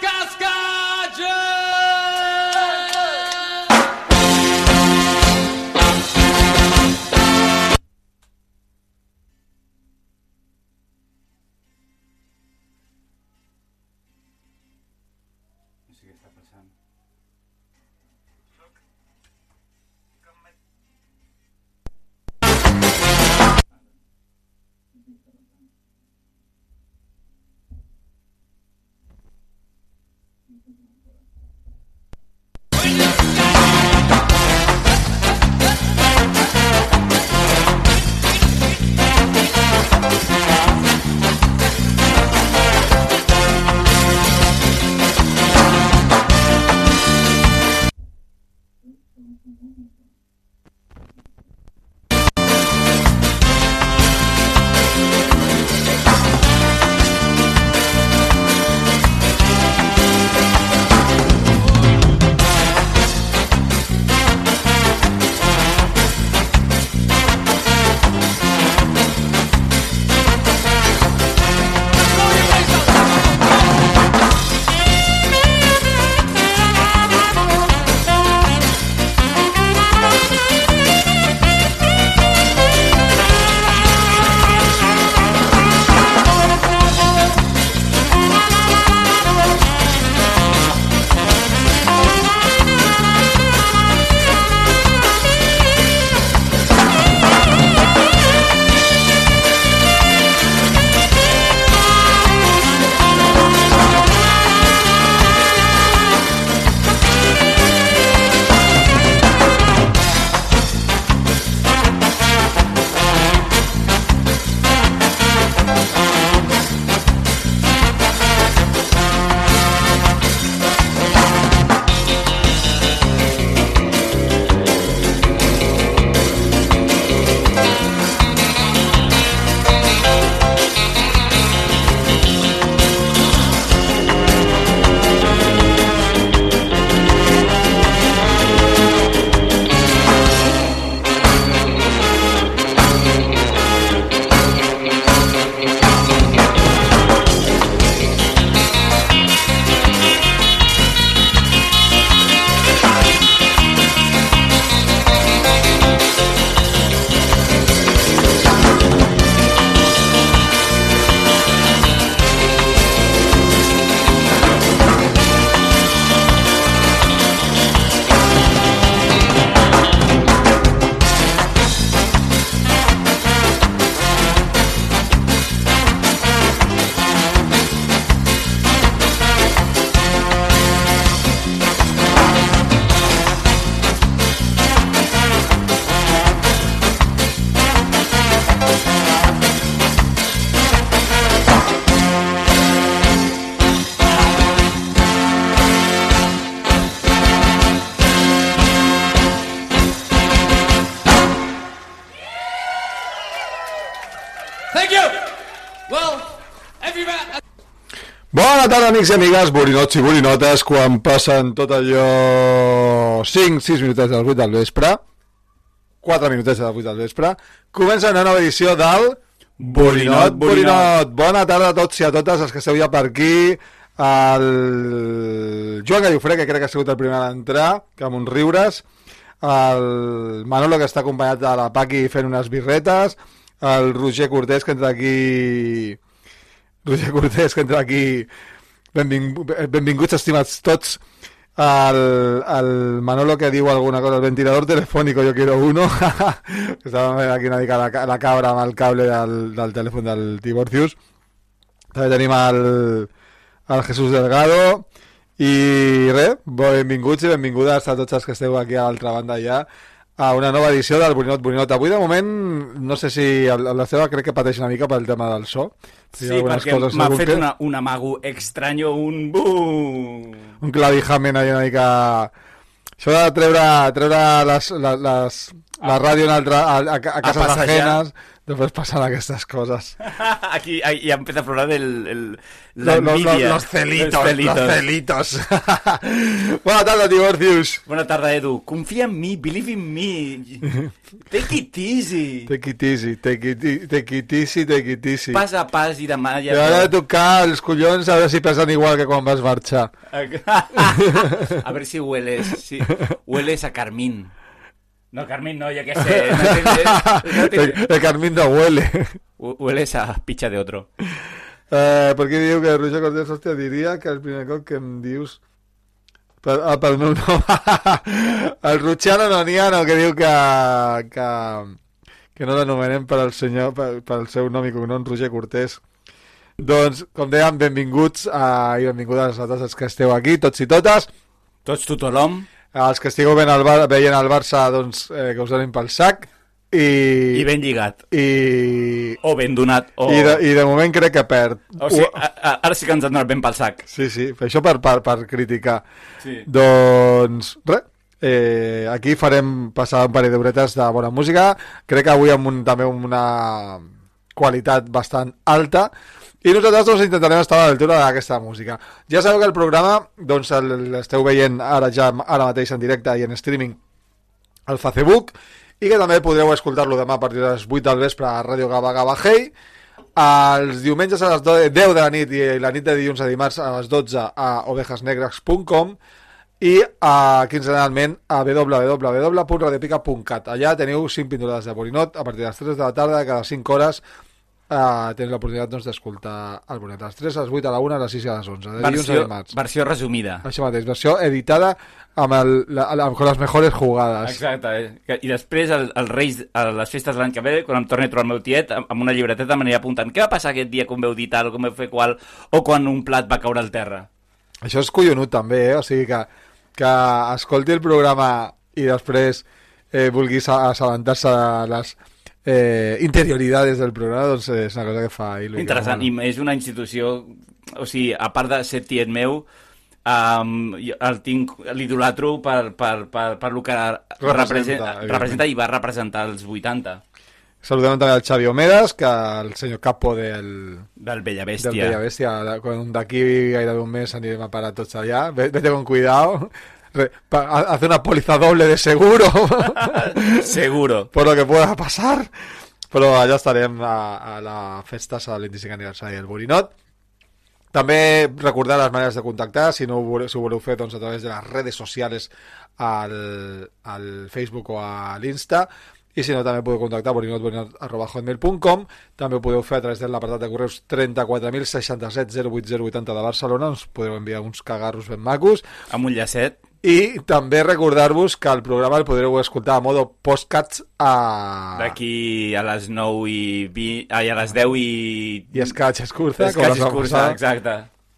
Gas, gas! Bona tarda, amics i amigues, borinots i borinotes, quan passen tot allò 5-6 minutets de les 8 del vespre, 4 minutets de les 8 del vespre, comença una nova edició del Borinot, Borinot. Bona tarda a tots i a totes els que esteu ja per aquí, el Joan Gallofré, que crec que ha sigut el primer a entrar, que amb uns riures, el Manolo, que està acompanyat de la Paqui fent unes birretes, el Roger Cortés, que entra aquí Roger Cortés, que entra aquí. Benvingu benvinguts, estimats tots. El, el Manolo que diu alguna cosa, el ventilador telefònic, jo quiero uno. Estava aquí una mica la, la cabra amb el cable del, del telèfon del Tiborcius. També tenim el, el Jesús Delgado. I res, benvinguts i benvingudes a tots els que esteu aquí a l'altra banda ja a una nova edició del Borinot Borinot. Avui, de moment, no sé si la seva crec que pateix una mica pel tema del so. Sí, perquè m'ha fet una, un amago extraño, un... Uh! Un clavijamen ahí una mica... Això de treure, treure les, les, les, la ràdio en altra, a, a, a cases ajenes Després passen aquestes coses. Aquí ya empieza a florar el, el, la los, los, los, celitos, los celitos. Los celitos. Buena tarde, Divorcius. Buena tarde, Edu. Confía en mí, believe in me. Take it easy. Take it easy, take it, take it easy, take it easy. Pas a pas i demà ja... De tocar els collons a veure si pesen igual que quan vas marxar. a ver si hueles, si hueles a Carmín. No, Carmín no, yo qué sé. No te, no te... El, el Carmín no huele. Hueles a picha de otro. Eh, perquè diu que Roger Cortés, hòstia, diria que el primer cop que em dius per, ah, pel meu nom el Ruchiano Noniano que diu que que, que no l'anomenem per al senyor per, per el seu nom i cognom Roger Cortés doncs, com dèiem, benvinguts a, i benvingudes a tots els que esteu aquí, tots i totes tots tothom els que estigueu ben al bar, veient el Barça doncs, eh, que us donin pel sac i... I ben lligat. I... O ben donat. O... I, de, I de moment crec que perd. O sigui, a, a, ara sí que ens han donat ben pel sac. Sí, sí, això per, per, per criticar. Sí. Doncs, res, eh, aquí farem passar un parell d'hores de bona música. Crec que avui amb un, també una qualitat bastant alta. I nosaltres doncs, intentarem estar a l'altura d'aquesta música. Ja sabeu que el programa doncs, l'esteu veient ara ja ara mateix en directe i en streaming al Facebook i que també podreu escoltar-lo demà a partir de les 8 del vespre a Ràdio Gaba Gaba Hey els diumenges a les 10 de la nit i la nit de dilluns a dimarts a les 12 a ovejasnegres.com i a, quinzenalment a www.radiopica.cat allà teniu 5 pintures de Borinot a partir de les 3 de la tarda cada 5 hores uh, tens l'oportunitat doncs, d'escoltar el Bonet a les 3, a les 8, a la 1, a les 6 i a les 11 de versió, a versió resumida. Això mateix, versió editada amb, el, la, amb les mejores jugades. Exacte, eh? i després el, el Reis a les festes de l'any que ve, quan em torni a trobar el meu tiet amb una llibreteta m'aniré apuntant. Què va passar aquest dia quan veu dir tal, com veu fer qual o quan un plat va caure al terra? Això és collonut també, eh? o sigui que, que escolti el programa i després eh, vulguis assabentar-se de les eh, interioridades del programa, doncs és una cosa que fa... Il·lusió. Interessant, i és una institució, o sigui, a part de ser tiet meu, um, el tinc l'idolatro per, per, per, per el que representa, representa, representa i va representar els 80. Saludem també al Xavi Omedes, que el senyor capo del... Del Bella Bèstia. Del Bella Bèstia. D'aquí gairebé un mes anirem a parar tots allà. Vete con cuidado hace una póliza doble de seguro. seguro. Por lo que pueda pasar. Però allà estarem a, a la festa a l'25 aniversari del Borinot. També recordar les maneres de contactar, si no ho voleu, si ho voleu fer doncs, a través de les redes socials al, al Facebook o a l'Insta i si no també podeu contactar borinotborinot.com també ho podeu fer a través de l'apartat de correus 34.067 08080 de Barcelona us podeu enviar uns cagarros ben macos amb un llacet i també recordar-vos que el programa el podreu escoltar a modo postcats a... D'aquí a les 9 i 20... Ai, a les 10 i... I escaig escurça. Escaig escurça, exacte.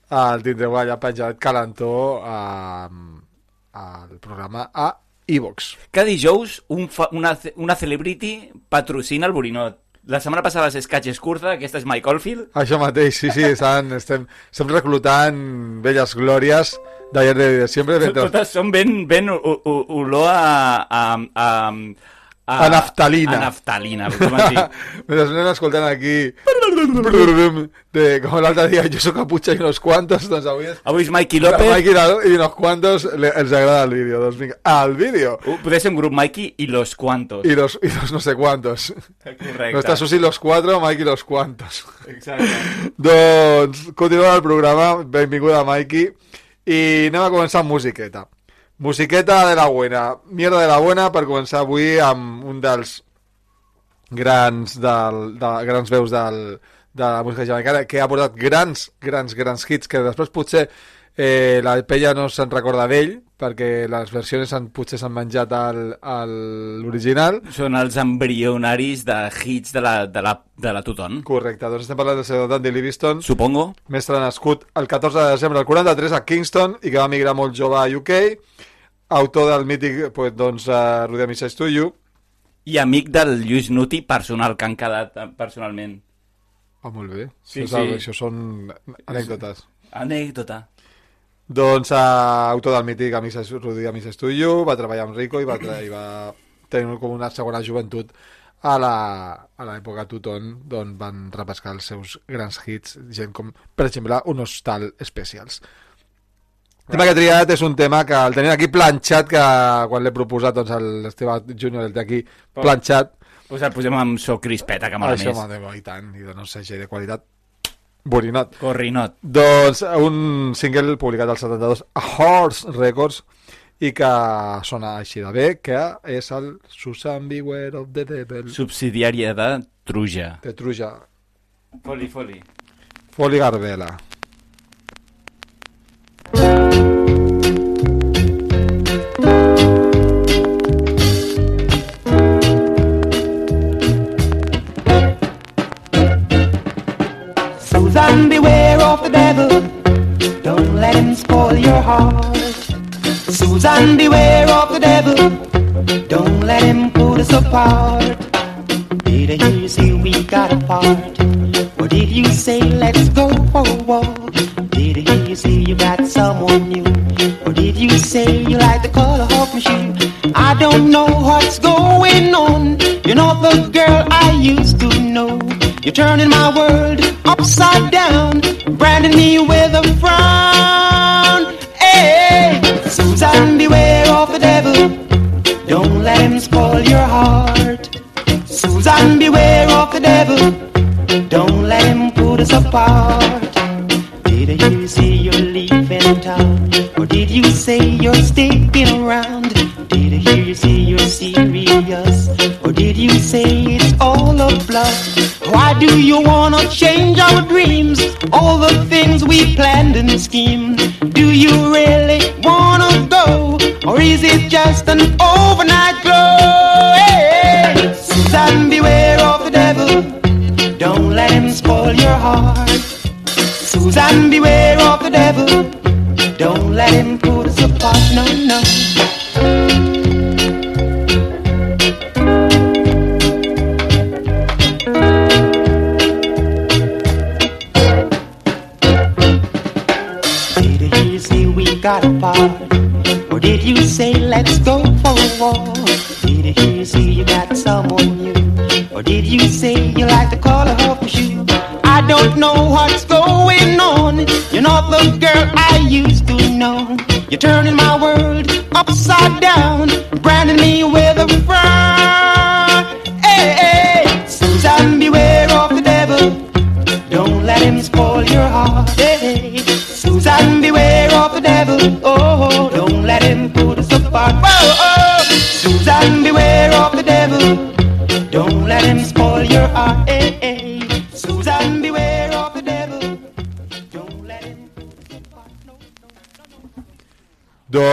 El tindreu allà penjat calentó al programa a iVox. Cada dijous un fa, una, una celebrity patrocina el Borinot. La setmana passada és Escaig Curta, aquesta és Mike Oldfield. Això mateix, sí, sí, estan, estem, estem reclutant velles glòries d'ayer de siempre. Totes són ben, ben olor a, a, a, a, a naftalina. A naftalina, com es diu? Mentre anem escoltant aquí de, com l'altre dia, jo sóc caputxa i unos quantos, doncs avui és... Avui és Mikey López. Mikey i unos quantos le, els agrada el vídeo, doncs vinga, al vídeo. Uh, podria ser un grup Mikey i los cuantos. I los, y los no sé cuantos. Correcte. No està Susi los cuatro, Mikey los cuantos. Exacte. doncs, continuem el programa, benvinguda Mikey. I anem a començar amb musiqueta. Musiqueta de la buena. Mierda de la buena per començar avui amb un dels grans, del, de, grans veus del, de la música jamaicana que ha portat grans, grans, grans hits que després potser eh, la pella no se'n recorda d'ell perquè les versions han, potser s'han menjat l'original. Són els embrionaris de hits de la, de la, de la Toton. Correcte, doncs estem parlant del senyor Dandy Livingston. Supongo. Mestre nascut el 14 de desembre del 43 a Kingston i que va migrar molt jove a UK. Autor del mític, pues, doncs, uh, Rudy Missage to You. I amic del Lluís Nuti personal, que han quedat eh, personalment. Ah, molt bé. Sí, sí. això són anècdotes. Anècdota. Doncs uh, autor del mític Amics, Rudy Amics Studio, va treballar amb Rico i va, i va tenir com una segona joventut a la- a l'època Tuton d'on van repescar els seus grans hits, gent com, per exemple, unos tal especials. El tema que he triat és un tema que el tenia aquí planxat, que quan l'he proposat, doncs l'Esteve Junior el té aquí planxat. Pues el posem amb so crispeta, que Això, més. m'ha i tant, i dona un segell de qualitat borinot. Corrinot. Doncs un single publicat al 72 a Horse Records i que sona així de bé, que és el Susan Beware of the Devil Subsidiària de Truja. de Truja. Foli, foli. Foli Gardela. Susan, beware of the devil. Don't let him spoil your heart. Susan, beware of the devil. Don't let him put us apart. Did I hear you say we got apart? Or did you say let's go for a walk? Did I hear you say you got someone new? Or did you say you like the color of my shoe? I don't know what's going on. You're not the girl I used to know. You're turning my world upside down, branding me with a frown. Hey, Susan, beware of the devil. Don't let him spoil your heart. Susan, beware of the devil. Don't let him put us apart. Did you say you're leaving town? Or did you say you're sticking around? Did I hear you say you're serious? You say it's all a bluff? Why do you wanna change our dreams? All the things we planned and schemed. Do you really wanna go? Or is it just an overnight glow? Hey, Susan, beware of the devil. Don't let him spoil your heart. Susan, beware of the devil. Don't let him put us apart. No, no.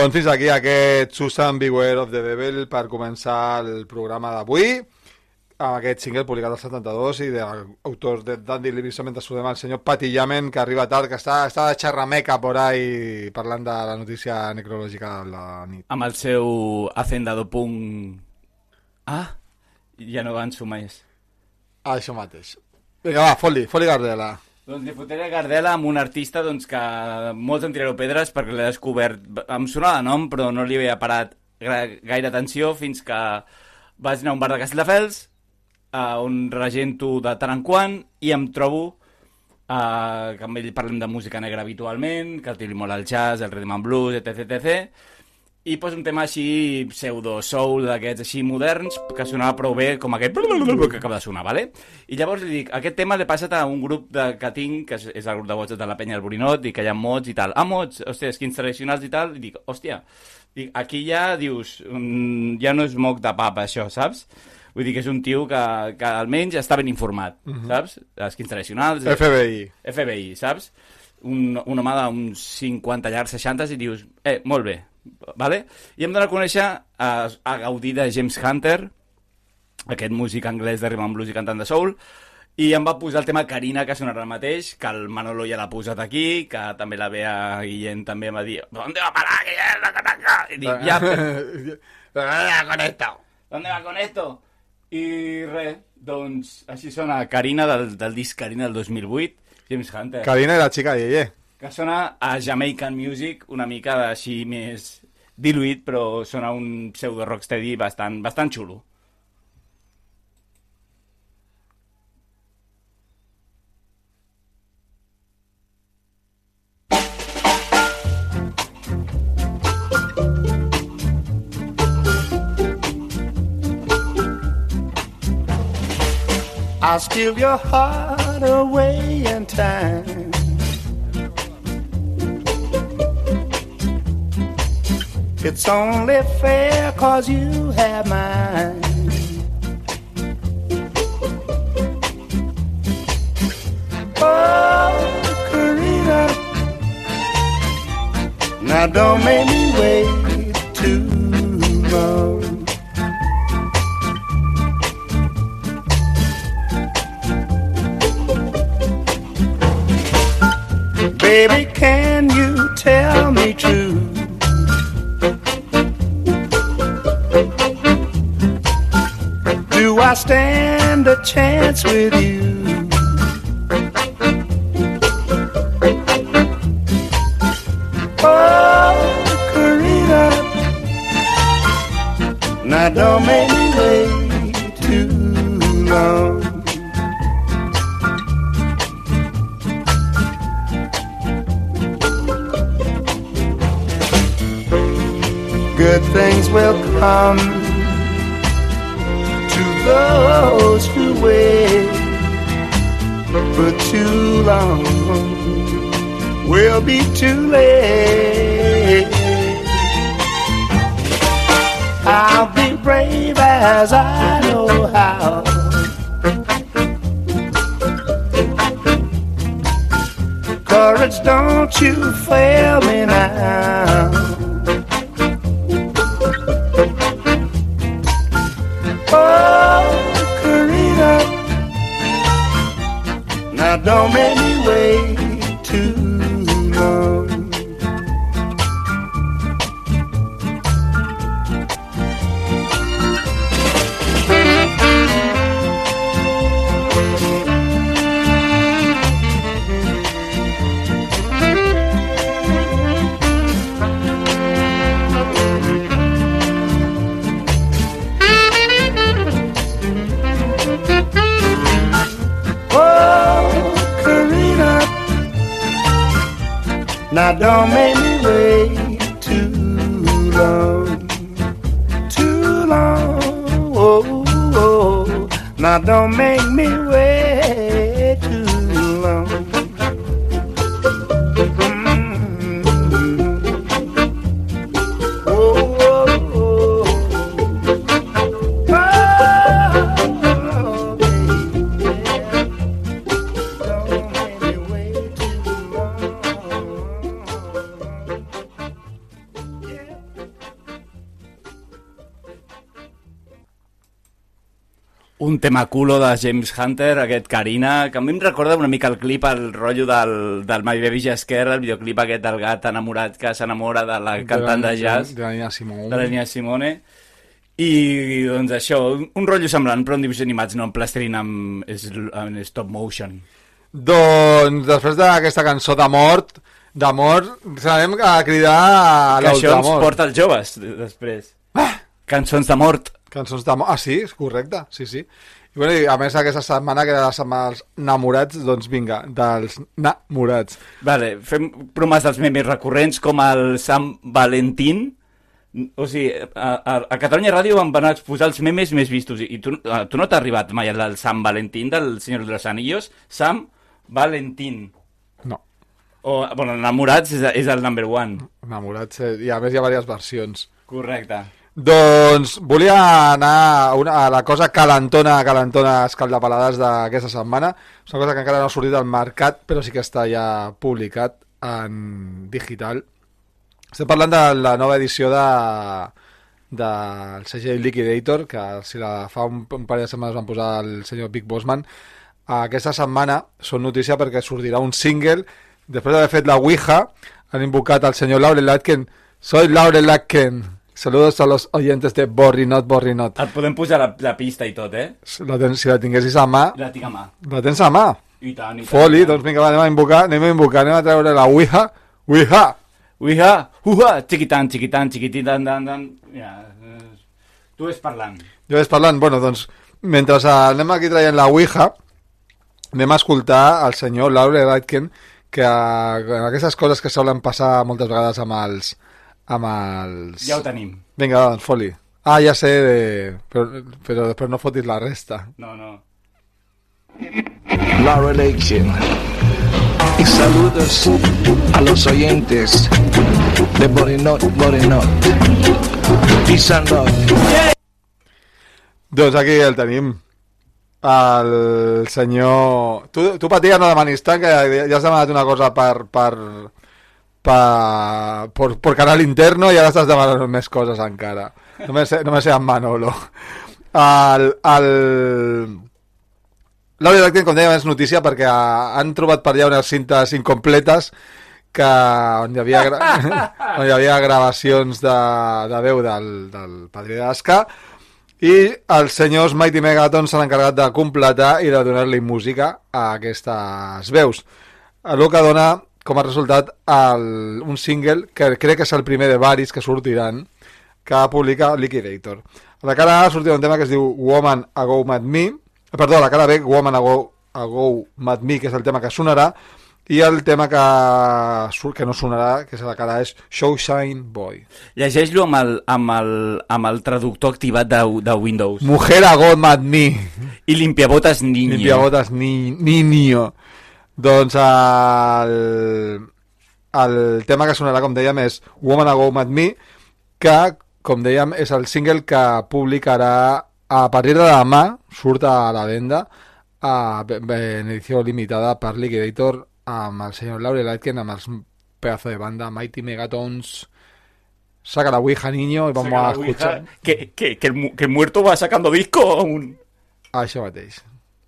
Doncs fins aquí aquest Susan Beware of the Devil per començar el programa d'avui amb aquest single publicat al 72 i d'autors de Dandy Livingstone mentre saludem el senyor Pati Yamen que arriba tard, que està, està de xerrameca por ahí parlant de la notícia necrològica de la nit. Amb el seu hacendado punt... Ah, ja no avanço més. Ah, això mateix. Vinga, va, fot-li, fot-li Gardela. Doncs li fotré Gardela amb un artista doncs, que molts em tirareu pedres perquè l'he descobert. Em sonava de nom, però no li havia parat gaire atenció fins que vaig anar a un bar de Castelldefels uh, on regento de tant en quant i em trobo uh, que amb ell parlem de música negra habitualment, que el tio li mola el jazz, el rhythm and blues, etc, etc. I posa un tema així pseudo-soul d'aquests així moderns que sonava prou bé com aquest que acaba de sonar, vale? I llavors li dic, aquest tema l'he passat a un grup de, que tinc, que és, és el grup de WhatsApp de la penya del Borinot, i que hi ha mods i tal. Ah, mods, hòstia, skins tradicionals i tal. I dic, hòstia, dic, aquí ja dius, mm, ja no és moc de papa això, saps? Vull dir que és un tio que, que almenys està ben informat, saps? Skins tradicionals... FBI. FBI, saps? Un, un home d'uns 50 llargs 60 i dius, eh, molt bé, vale? I em dóna a conèixer a, a gaudir de James Hunter, aquest músic anglès de rhythm and blues i cantant de soul, i em va posar el tema Carina, que sonarà ara mateix, que el Manolo ja l'ha posat aquí, que també la Bea Guillén també em va dir ¿Dónde va a parar, Guillén? La cataca? I dic, ja, Ah, con esto. ¿Dónde va con esto? I res, doncs així sona Carina del, del disc Carina del 2008, James Hunter. Karina i la xica de Yeye que sona a Jamaican Music, una mica així més diluït, però sona un pseudo-rocksteady bastant, bastant xulo. I'll steal your heart away in time It's only fair cause you have mine. Oh, Karina, now don't make me wait too long. Baby, can you tell me true? Do I stand a chance with you? Oh, Karina, now don't make me wait too long. Good things will come to those who wait, too long will be too late. I'll be brave as I know how. Courage, don't you fail me now. Don't make me tema culo de James Hunter, aquest Carina, que a mi em recorda una mica el clip, el rotllo del, del My Baby Jasker, el videoclip aquest del gat enamorat que s'enamora de la cantant de jazz, De la Nina Simone. de la Nina Simone. I, doncs això, un, rotllo semblant, però en dibuixos animats, no en plastilina, amb, en stop motion. Doncs després d'aquesta cançó de mort, de mort, sabem a cridar a Que això ens porta als joves, després. Cançons de mort. Cançons de mort. Ah, sí, és correcte, sí, sí. I, bueno, i a més aquesta setmana, que era la setmana dels namorats, doncs vinga, dels namorats. Vale, fem bromes dels memes recurrents com el Sant Valentín. O sigui, a, a, a Catalunya Ràdio em van exposar els memes més vistos. I tu, a, tu no t'ha arribat mai el del Sant Valentín del Senyor de los Anillos? Sant Valentín. No, O, bueno, Enamorats és, és el number one. namorats, eh, i a més hi ha diverses versions. Correcte. Doncs volia anar a, una, a la cosa calentona, calentona escaldapalades d'aquesta setmana. És una cosa que encara no ha sortit al mercat, però sí que està ja publicat en digital. Estem parlant de la nova edició de del segell Liquidator, que si la fa un, un parell de setmanes van posar el senyor Big Bossman. Aquesta setmana són notícia perquè sortirà un single. Després d'haver fet la Ouija, han invocat al senyor Laurel Atkin. Soy Laurel Atkin. Saludos a los oyentes de Borrinot, Borrinot. Et podem posar la, la pista i tot, eh? La ten, si la tinguessis a mà, La tinc a mà. la tens a mà. I tant, i tant. Foli, i tant. doncs vinga, va, anem a invocar, anem a invocar, anem a treure la Ouija. Ouija! Uiha, uha, xiquitan, xiquitan, xiquititan, dan, dan. Ja, eh, tu és parlant. Jo ves parlant, bueno, doncs, mentre anem aquí traient la Ouija, anem a escoltar el senyor Laure Ratkin, que eh, aquestes coses que solen passar moltes vegades amb els... amb els... Ja ho tenim. Vinga, va, doncs, foli. Ah, ja sé, de... però, però després no fotis la resta. No, no. Laurel Aitken. Y saludos a los oyentes de Borinot, Borinot. Peace and love. Doncs aquí el tenim. El senyor... Tu, tu paties, no demanis tant, que ja has demanat una cosa per, per, per, per, per canal interno i ara estàs demanant més coses encara. Només, només sé en Manolo. El, el... La veritat que, com dèiem, és notícia perquè han trobat per allà unes cintes incompletes que, on, hi havia, gra... on hi havia gravacions de, de veu del, del Padrí d'Asca i els senyors Mighty Megaton s'han encarregat de completar i de donar-li música a aquestes veus. El que dona com a resultat el, un single que crec que és el primer de varis que sortiran que publica Liquidator. A la cara A sortirà un tema que es diu Woman Ago Mad Me, perdó, a la cara B Woman Ago, Ago Mad Me, que és el tema que sonarà, i el tema que, que no sonarà, que és a la cara, és Showshine Boy. Llegeix-lo amb, el, amb, el, amb el traductor activat de, de Windows. Mujer Ago Mad Me. I limpiabotes niño. Limpiabotes ni, niño. Doncs el, el tema que sonarà, com dèiem, és Woman Ago Mad Me, que, com dèiem, és el single que publicarà a partir de demà, surt a la venda, a, en edició limitada per Liquidator amb el senyor Laurel Aitken, amb els pedazo de banda Mighty Megatons. Saca la Ouija, niño, y vamos a escuchar. Que, que, que, el, que el muerto va sacando disco. Un... Això mateix.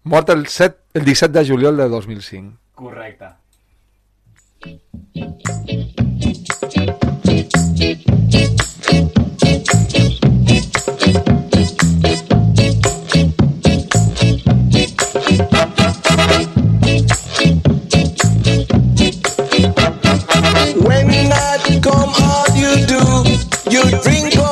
Mort el, 7, el 17 de juliol de 2005. Correcte. When night come, all you do, you drink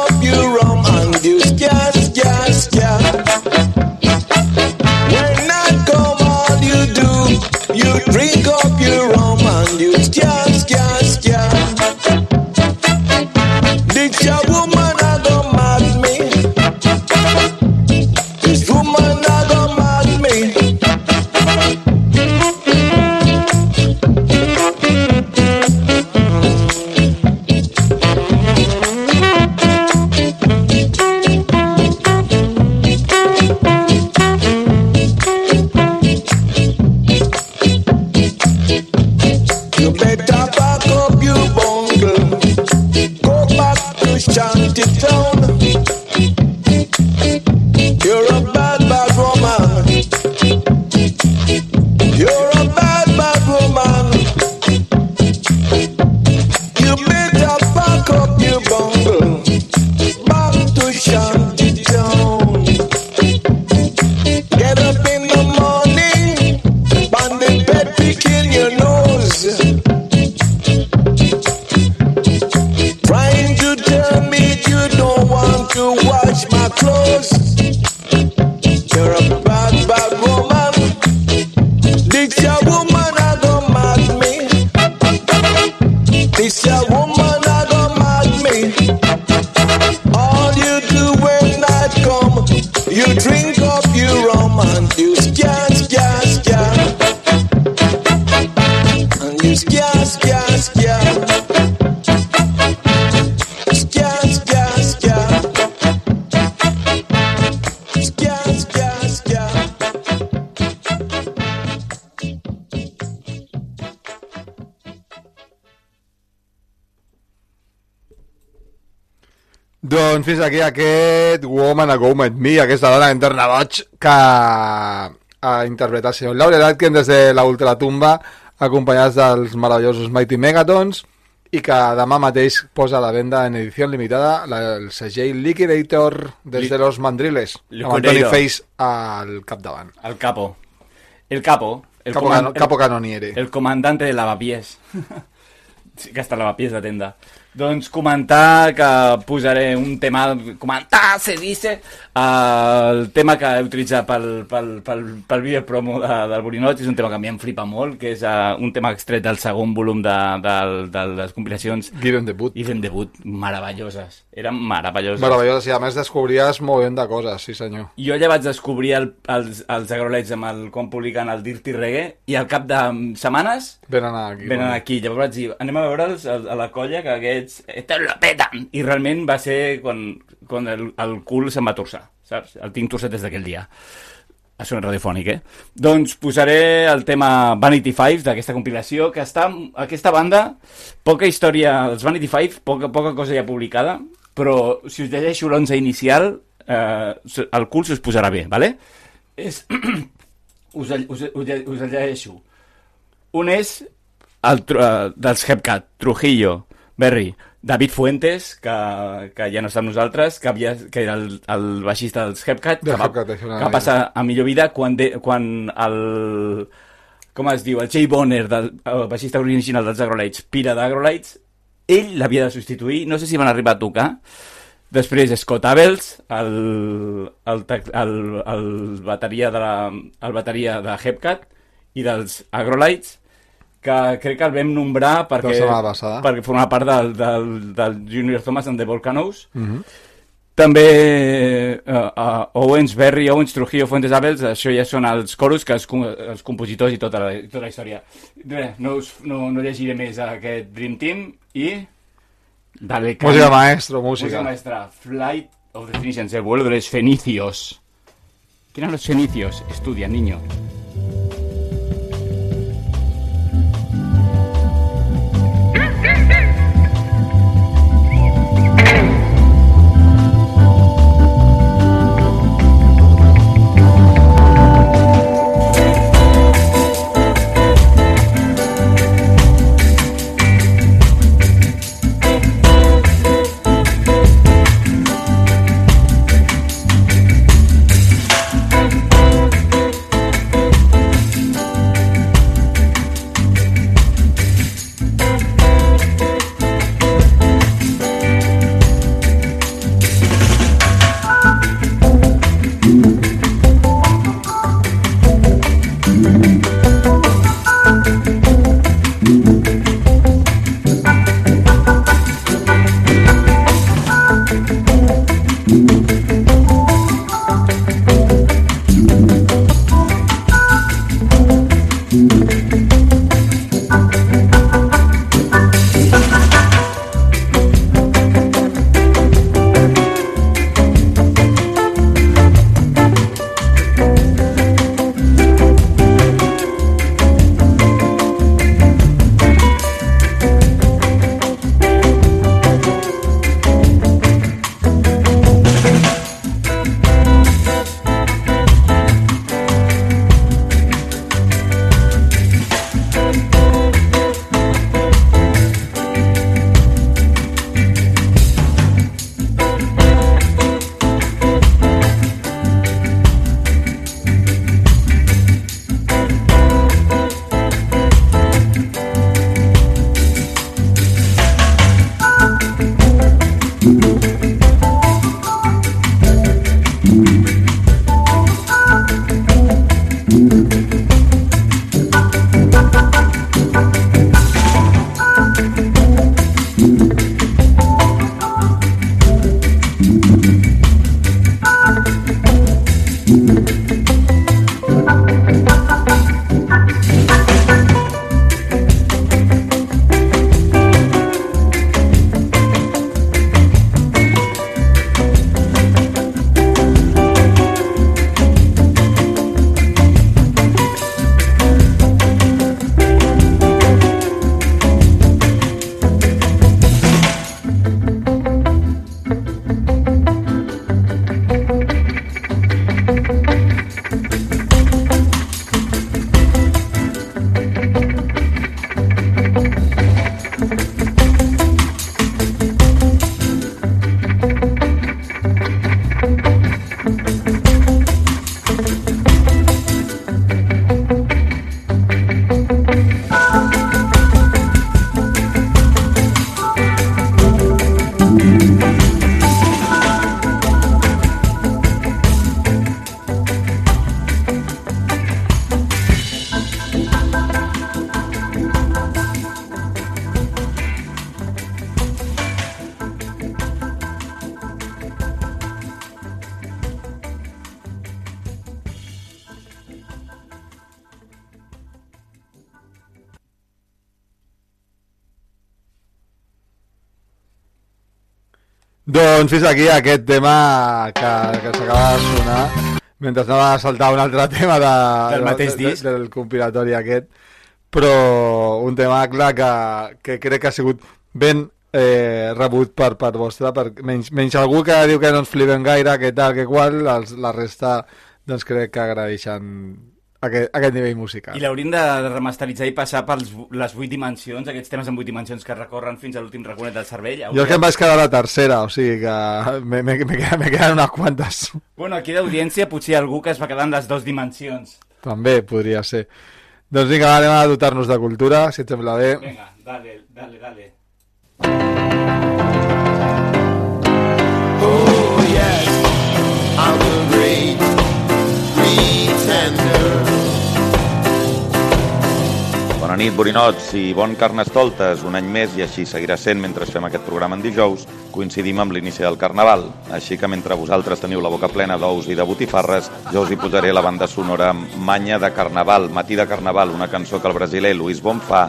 fins aquí aquest Woman a Go With Me, aquesta dona interna boig que ha interpretat el senyor Laurel Atkin des de la ultratumba acompanyats dels meravellosos Mighty Megatons i que demà mateix posa a la venda en edició limitada la, el segell Liquidator des de los Mandriles amb Liquidator. Antoni Face al capdavant El capo. El capo. El, Capo, cano, capo canoniere el, comandante de lavapiés. Sí, que està lavapiés de tenda. Doncs comentar que posaré un tema... Comentar, se dice, uh, el tema que he utilitzat pel, pel, pel, pel vídeo promo de, del Borinot és un tema que a mi em flipa molt, que és uh, un tema extret del segon volum de, de, de les compilacions Given debut. Even Debut, meravelloses. Eren meravelloses. Meravellós, i a més descobries molt ben de coses, sí senyor. Jo ja vaig descobrir el, els, els agrolets amb el, quan publiquen el Dirty Reggae i al cap de setmanes Venen aquí. venen aquí. Llavors vaig dir, anem a veure'ls a, a la colla, que aquests estos lo petan. I realment va ser quan, quan el, el cul se'm va torçar, saps? El tinc torçat des d'aquell dia. Ha sonat radiofònic, eh? Doncs posaré el tema Vanity Five d'aquesta compilació, que està... Aquesta banda, poca història... Els Vanity Five, poca, poca cosa ja publicada, però si us llegeixo l'onze inicial, eh, el cul se us posarà bé, vale? És... us, us, us, us llegeixo. Un és el, eh, dels Hepcat, Trujillo, Berry, David Fuentes, que, que ja no està amb nosaltres, que, havia, que era el, el baixista dels Hepcat, que, va, Hepcat, que passar a millor vida quan, de, quan el... Com es diu? El Jay Bonner, del, el baixista original dels Agrolites, pira d'Agrolites, ell l'havia de substituir, no sé si van arribar a tocar, Després Scott Abels, el, el, el, el, bateria de la, el bateria de Hepcat i dels Agrolites, que crec que el vam nombrar perquè, perquè formava part del, del, del Junior Thomas and the Volcanoes. Mhm. També uh, uh, Owens, Berry, Owens, Trujillo, Fuentes Abels, això ja són els coros, que els, com- els compositors i tota la, tota la història. Res, no, us, no, no llegiré més aquest Dream Team i... Dale, can- Música maestro, Música música. maestra, Flight of the Phoenicians, el vuelo de los fenicios. ¿Quién eran los fenicios? Estudia, niño. Doncs fins aquí aquest tema que, que s'acaba de sonar mentre anava a saltar un altre tema de, Del mateix de, disc. De, del compilatori aquest però un tema clar que, que crec que ha sigut ben eh, rebut per part vostra per, menys, menys algú que diu que no ens flipem gaire que tal, que qual els, la resta doncs crec que agraeixen aquest, aquest nivell musical I l'hauríem de remasteritzar i passar per les vuit dimensions, aquests temes en vuit dimensions que recorren fins a l'últim raconet del cervell. jo és que em vaig quedar a la tercera o sigui que me, me, me, queden, me queden unes quantes Bueno, aquí d'audiència potser hi ha algú que es va quedar en les dues dimensions. també podria ser doncs vinga, anem a dotar-nos de cultura si et sembla bé Vinga, dale, dale, dale. Oh yes, I'm the great pretender. Bona nit, borinots, i bon carnestoltes, un any més, i així seguirà sent mentre fem aquest programa en dijous, coincidim amb l'inici del Carnaval. Així que mentre vosaltres teniu la boca plena d'ous i de botifarres, jo us hi posaré la banda sonora Manya de Carnaval, Matí de Carnaval, una cançó que el brasiler Luis Bonfà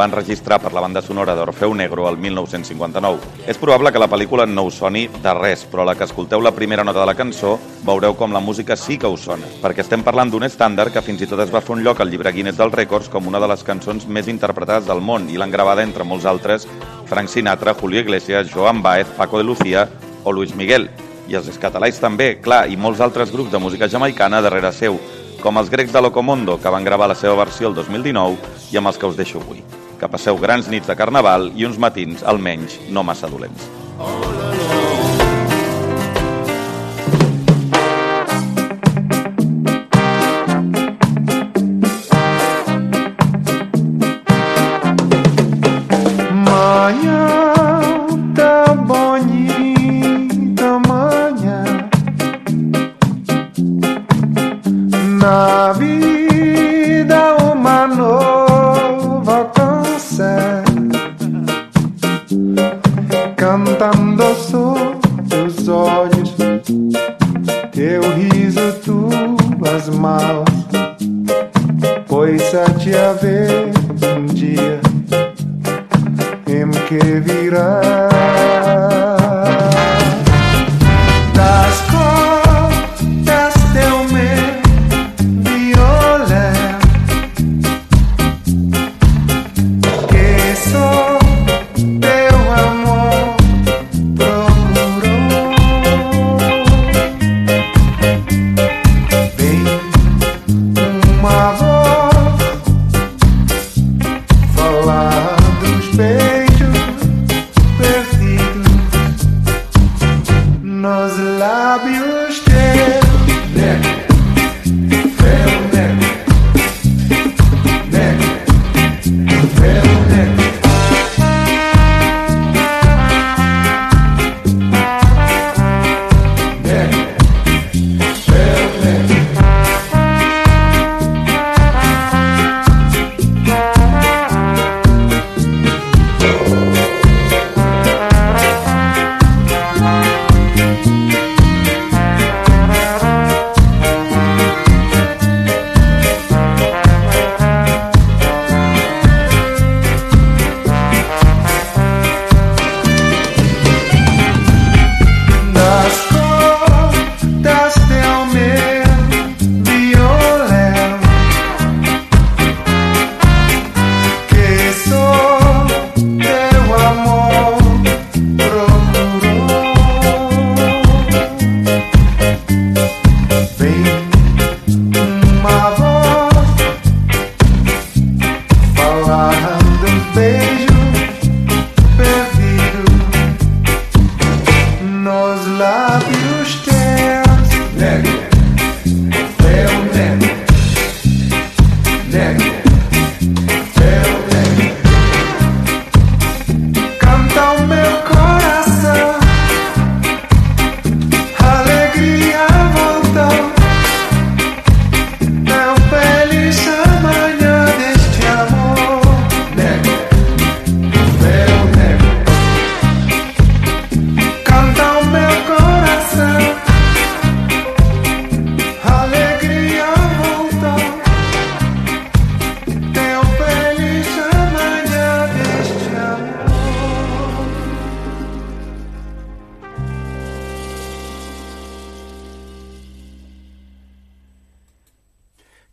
va enregistrar per la banda sonora d'Orfeu Negro el 1959. És probable que la pel·lícula no us soni de res, però la que escolteu la primera nota de la cançó veureu com la música sí que us sona, perquè estem parlant d'un estàndard que fins i tot es va fer un lloc al llibre Guinness dels Rècords com una de les cançons més interpretades del món i l'han gravada entre molts altres Frank Sinatra, Julio Iglesias, Joan Baez, Paco de Lucía o Luis Miguel. I els escatalais també, clar, i molts altres grups de música jamaicana darrere seu, com els grecs de Locomondo, que van gravar la seva versió el 2019 i amb els que us deixo avui. Que passeu grans nits de carnaval i uns matins, almenys, no massa dolents. Manhã te haver um dia em que virá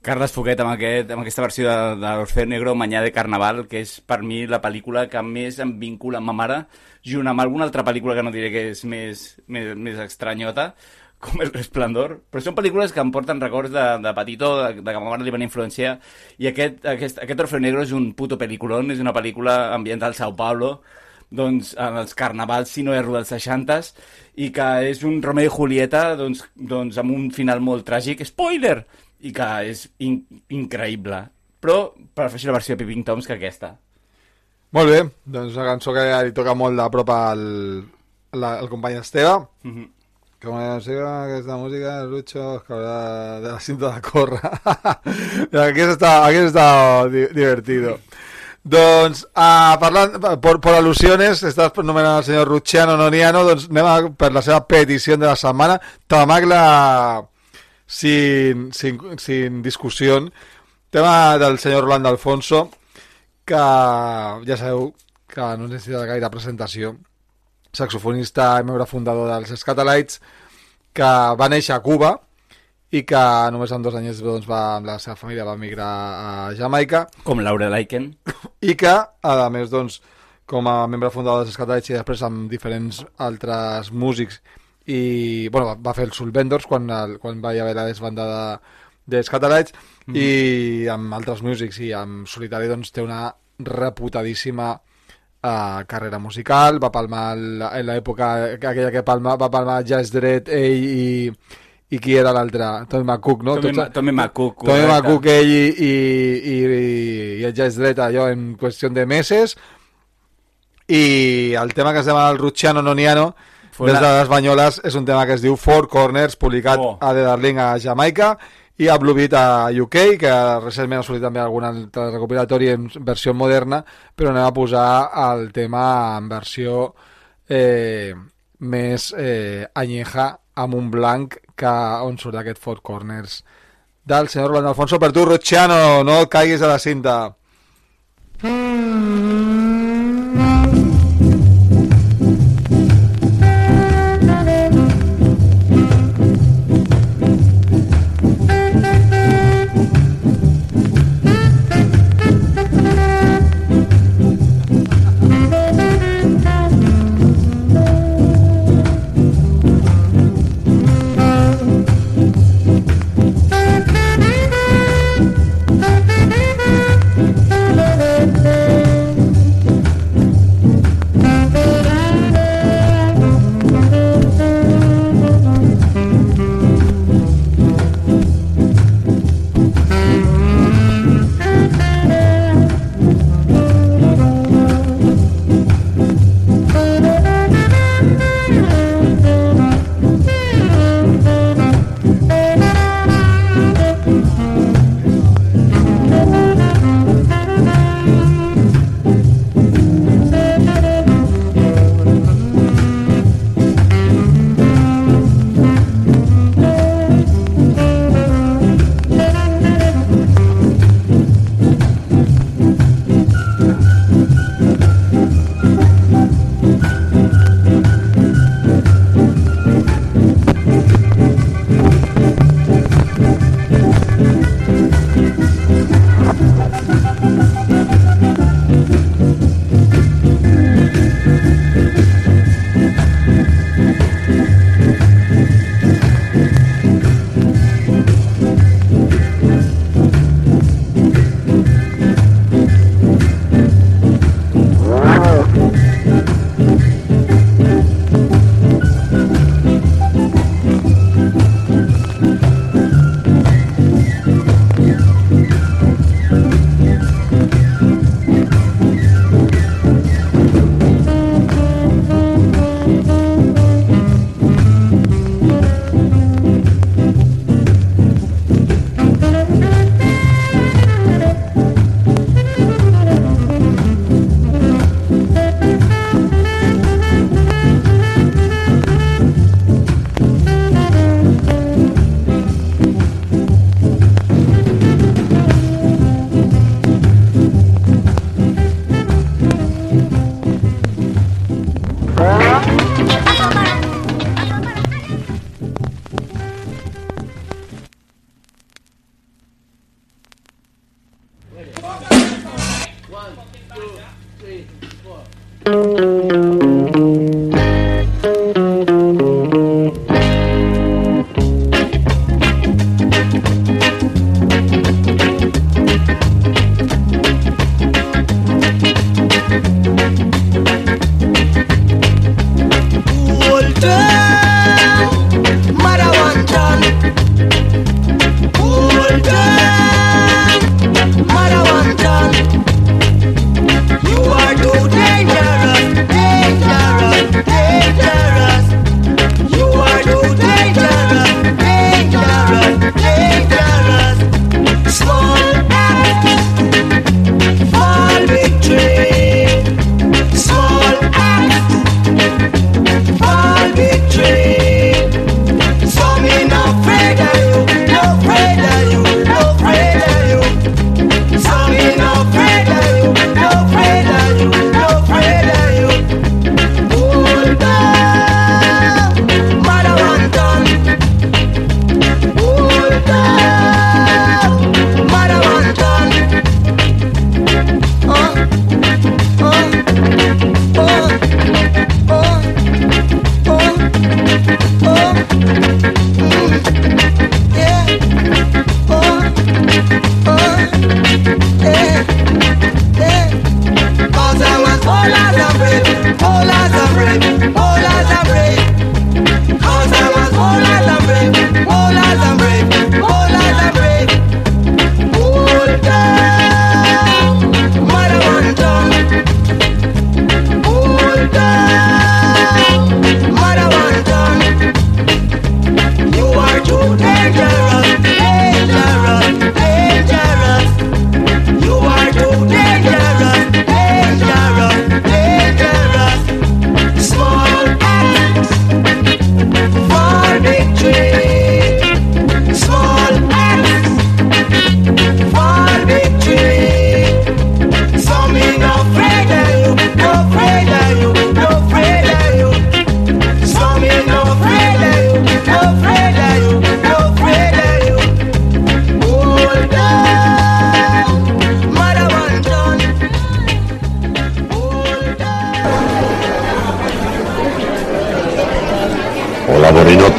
Carles Foguet amb, aquest, amb aquesta versió de, de l'Orfeo Negro Manyà de Carnaval, que és per mi la pel·lícula que més em vincula amb ma mare, junt amb alguna altra pel·lícula que no diré que és més, més, més estranyota, com El Resplendor, però són pel·lícules que em porten records de, de petitó, de, de que ma mare li van influenciar, i aquest, aquest, aquest Orfeo Negro és un puto pel·lículon, és una pel·lícula ambiental al Sao Paulo, doncs, en els carnavals, si no erro, dels 60s, i que és un Romeo i Julieta doncs, doncs amb un final molt tràgic. Spoiler! I que és in increïble. Però prefereixo la versió de Peeping Toms que aquesta. Molt bé, doncs una cançó que li toca molt de prop al, la, al company Esteve. Mm -hmm. Com siga aquesta música, Lucho, que haurà de la cinta de córrer. aquí està, aquí està di divertido. Doncs, uh, parlant, per, per al·lusiones, estàs nomenant el senyor Rucciano Noniano, doncs anem a, per la seva petició de la setmana. Tamagla sin, sin, sin discussió. Tema del senyor Rolando Alfonso, que ja sabeu que no necessita gaire presentació. Saxofonista i membre fundador dels Scatalites, que va néixer a Cuba i que només en dos anys doncs, va, amb la seva família va migrar a Jamaica. Com Laura Laiken. I que, a més, doncs, com a membre fundador dels Scatalites i després amb diferents altres músics i bueno, va fer el Sulvendors quan, el, quan va haver la desbandada dels Catalites mm -hmm. i amb altres músics i amb solitari doncs té una reputadíssima uh, carrera musical va palmar en l'època aquella que palma, va palmar Jazz Dredd ell i, i qui era l'altre? Tommy McCook, no? Tommy, Tots, Tommy McCook. Tommy McCook, ell i, i, i, i el Jazz Dredd allò en qüestió de mesos i el tema que es demana el Rucciano Noniano Fue des de les Banyoles és un tema que es diu Four Corners, publicat oh. a The Darling a Jamaica i a Blue Beat a UK, que recentment ha sortit també algun altre recopilatori en versió moderna, però anem a posar el tema en versió eh, més eh, anyeja amb un blanc que on surt aquest Four Corners del senyor Rolando Alfonso per tu, Rocciano, no caiguis a la cinta. Mm. Hold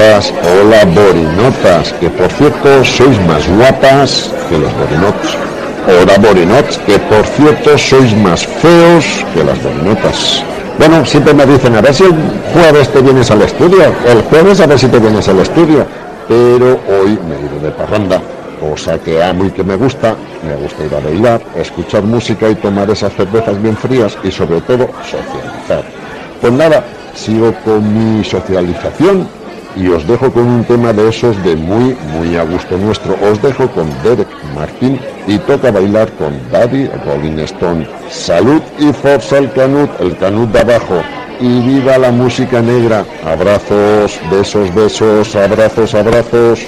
hola borinotas, que por cierto sois más guapas que los borinots. Hola borinots, que por cierto sois más feos que las borinotas. Bueno, siempre me dicen, a ver si el jueves te vienes al estudio, el jueves a ver si te vienes al estudio, pero hoy me he ido de parranda, cosa que amo y que me gusta, me gusta ir a bailar, escuchar música y tomar esas cervezas bien frías y sobre todo socializar. Pues nada, sigo con mi socialización y os dejo con un tema de esos de muy, muy a gusto nuestro. Os dejo con Derek Martin y toca bailar con Daddy Rolling Stone. Salud y forza el canut, el canut de abajo. Y viva la música negra. Abrazos, besos, besos, abrazos, abrazos.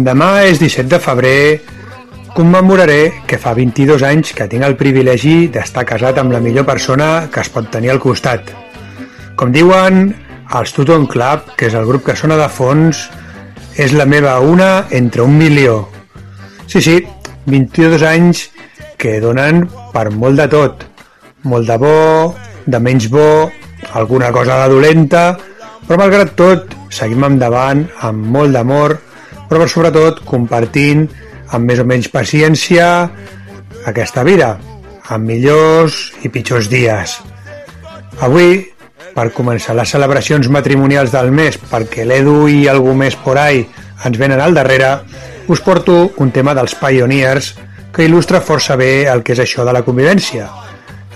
Demà és 17 de febrer, commemoraré que fa 22 anys que tinc el privilegi d'estar casat amb la millor persona que es pot tenir al costat. Com diuen, els Tuton Club, que és el grup que sona de fons, és la meva una entre un milió. Sí, sí, 22 anys que donen per molt de tot. Molt de bo, de menys bo, alguna cosa de dolenta, però malgrat tot seguim endavant amb molt d'amor, però per sobretot compartint amb més o menys paciència aquesta vida, amb millors i pitjors dies. Avui, per començar les celebracions matrimonials del mes, perquè l'Edu i algú més por ahí ens venen al darrere, us porto un tema dels Pioneers que il·lustra força bé el que és això de la convivència.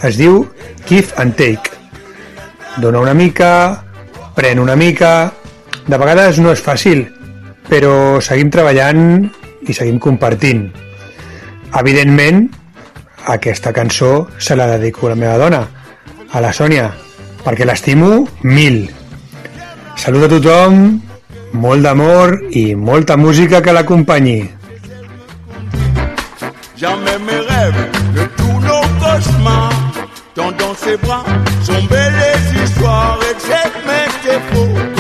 Es diu Give and Take. Dona una mica, pren una mica... De vegades no és fàcil, però seguim treballant i seguim compartint. Evidentment, aquesta cançó se la dedico a la meva dona, a la Sònia, perquè l'estimo mil. Salut a tothom, molt d'amor i molta música que l'acompanyi. Jamais mes rêves, ne tous nos cauchemars Tant dans ses bras sont belles histoires Et j'aimais tes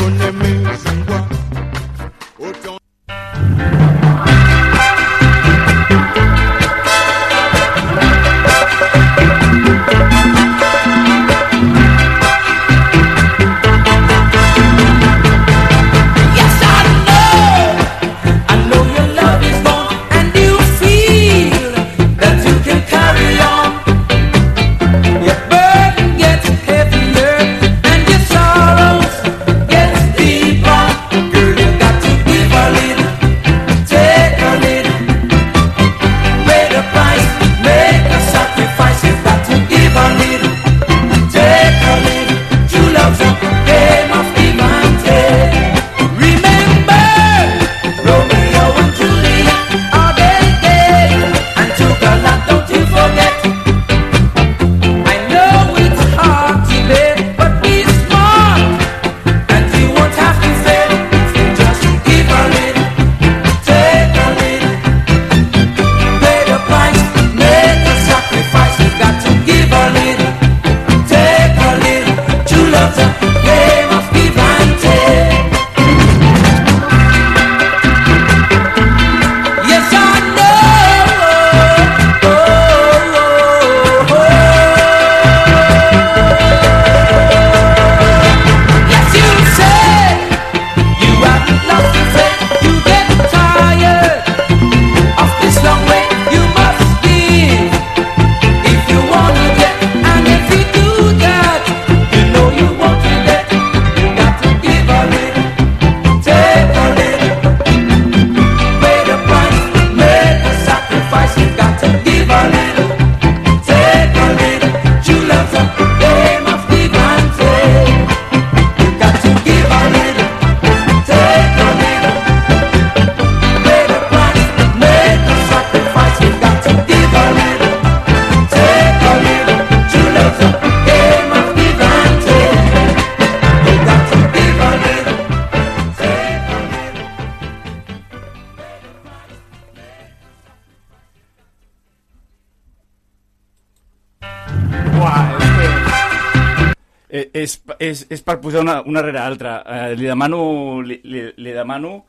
és, per posar una, una rere l'altra. Eh, li demano... Li, li, li demano...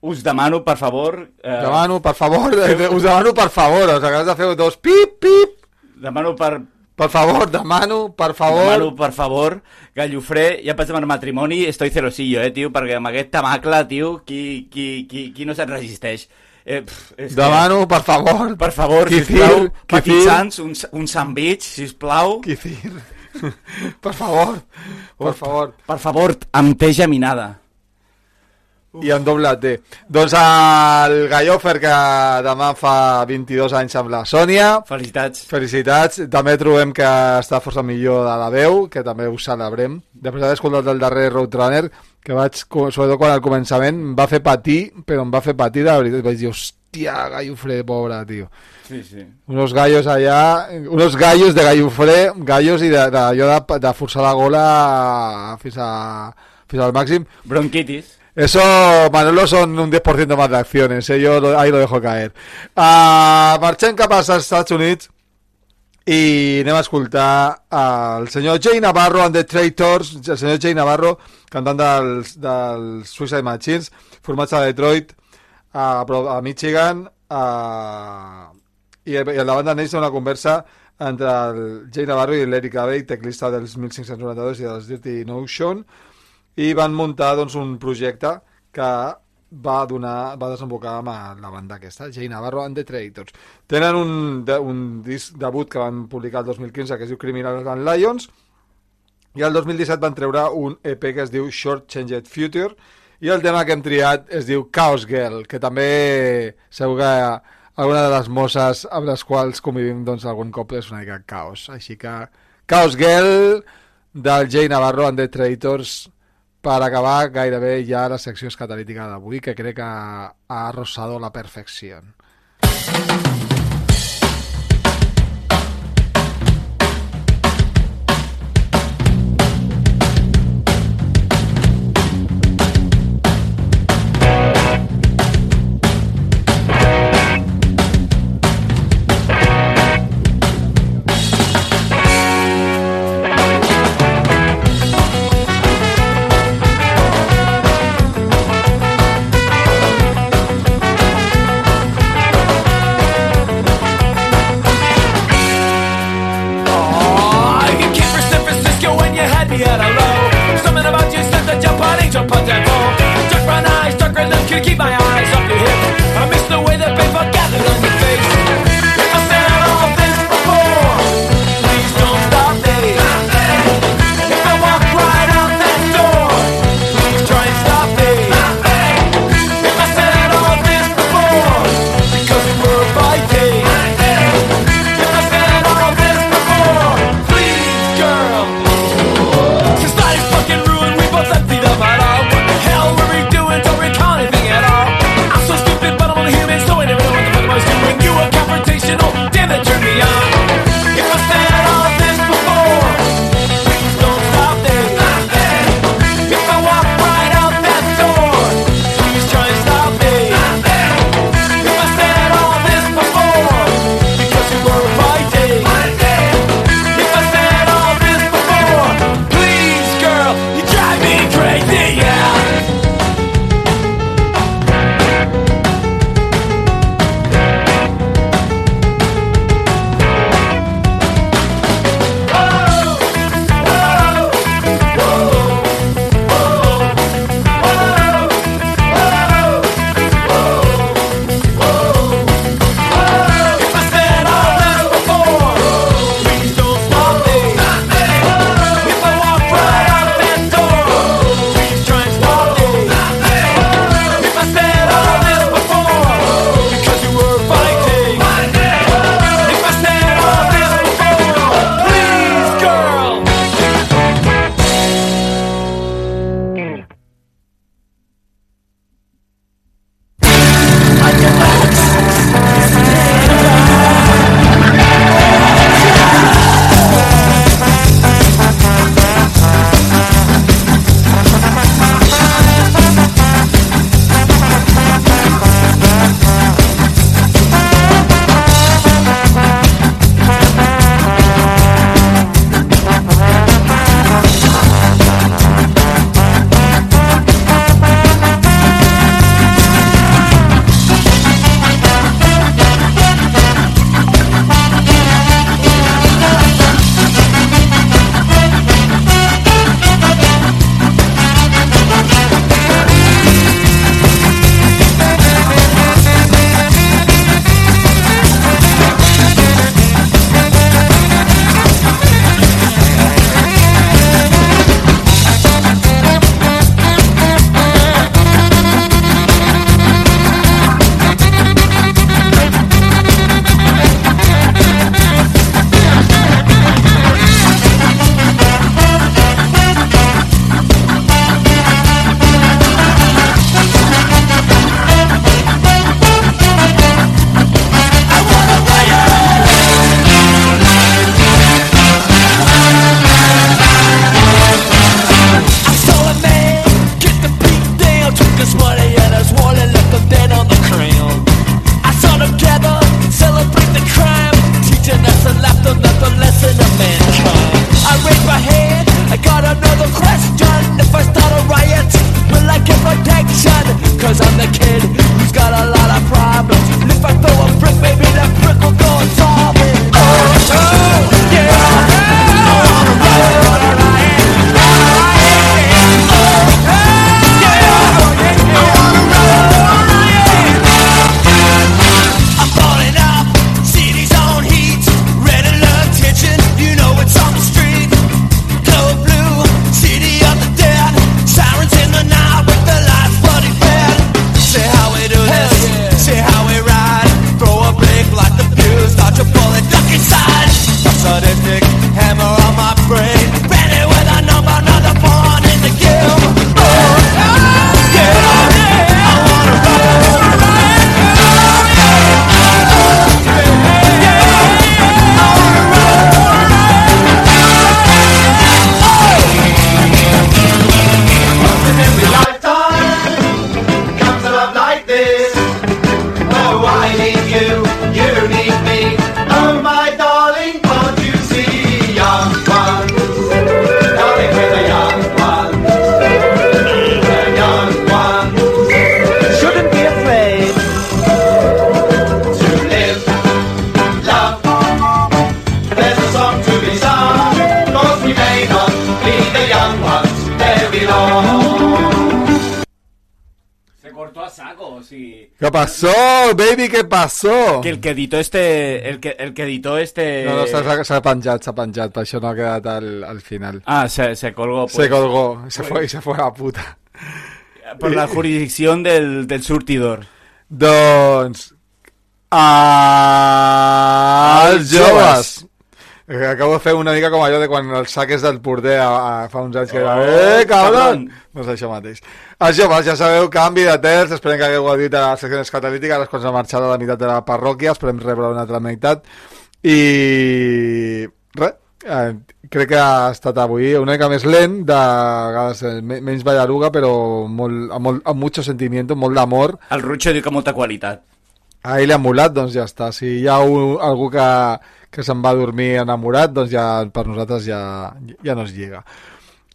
Us demano, per favor... Eh, Demano, per favor, eh, us demano, per favor, us acabes de fer dos pip, pip. Demano per... Per favor, demano, per favor. Demano, per favor, Gallofré, ja vaig demanar matrimoni, estoy celosillo, eh, tio, perquè amb aquest tamacle, tio, qui, qui, qui, qui no se't resisteix? Eh, pff, és que- Demano, per favor. Per favor, Kefir, sisplau, kefir. Petit Sans, un, un sandwich, sisplau. Kefir. per favor, per favor. Per favor, amb té geminada. I en doble T. Doncs el Gallofer, que demà fa 22 anys amb la Sònia. Felicitats. Felicitats. També trobem que està força millor de la veu, que també ho celebrem. Després d'haver escoltat el darrer Roadrunner, que vaig, sobretot quan al començament, em va fer patir, però em va fer patir de veritat. Vaig dir, hòstia, Gallofre, pobre, tio. Sí, sí. Unos gallos allà, unos gallos de Gallofre, gallos i d'allò de, de, de forçar la gola fins, a, fins al màxim. Bronquitis. Eso, Manolo, son un 10% más de acciones, ¿eh? yo lo- ahí lo dejo caer. Uh, marxem cap als Estats Units i anem a escoltar el senyor Jay Navarro and the Traitors, el senyor Jay Navarro, cantant dels, dels Suicide Machines, formats a Detroit, a, prop- a Michigan, a, i, i la banda neix una conversa entre el Jay Navarro i l'Eric Abbey, teclista dels 1592 i dels Dirty Notion, i van muntar doncs, un projecte que va donar va desembocar amb la banda aquesta, Jay Navarro and the Traitors. Tenen un, de, un disc debut que van publicar el 2015 que es diu Criminals and Lions i el 2017 van treure un EP que es diu Short Changed Future i el tema que hem triat es diu Chaos Girl, que també segur que alguna de les mosses amb les quals convivim doncs, algun cop és una mica caos. Així que Chaos Girl del Jay Navarro and the Traitors per acabar gairebé ja la secció escatalítica d'avui, que crec que ha arrossado la perfecció. Oh, Que el que editó este... El que, el que editó este... No, no, s'ha s'ha penjat, s'ha penjat, per això no ha quedat al, al final. Ah, se, se colgó. Pues, se colgó, se fue y se fue a la puta. Por la jurisdicción del, del surtidor. Doncs... Els joves! Acabo de fer una mica com allò de quan els saques del porter a, a, fa uns anys que era Oh, Eh, cabron! Doncs això mateix. Els joves, ja sabeu, canvi de terç, esperem que hagueu dit a les seccions catalítiques, les quals ha marxat a la meitat de la parròquia, esperem rebre una altra meitat. I... Res, eh, crec que ha estat avui una mica més lent, de vegades eh, me- menys ballaruga, però molt, amb, molt, amb mucho sentimiento, molt d'amor. El Rucho diu que molta qualitat. A ell emulat, doncs ja està. Si hi ha un, algú que, que se'n va dormir enamorat, doncs ja per nosaltres ja, ja no es llega.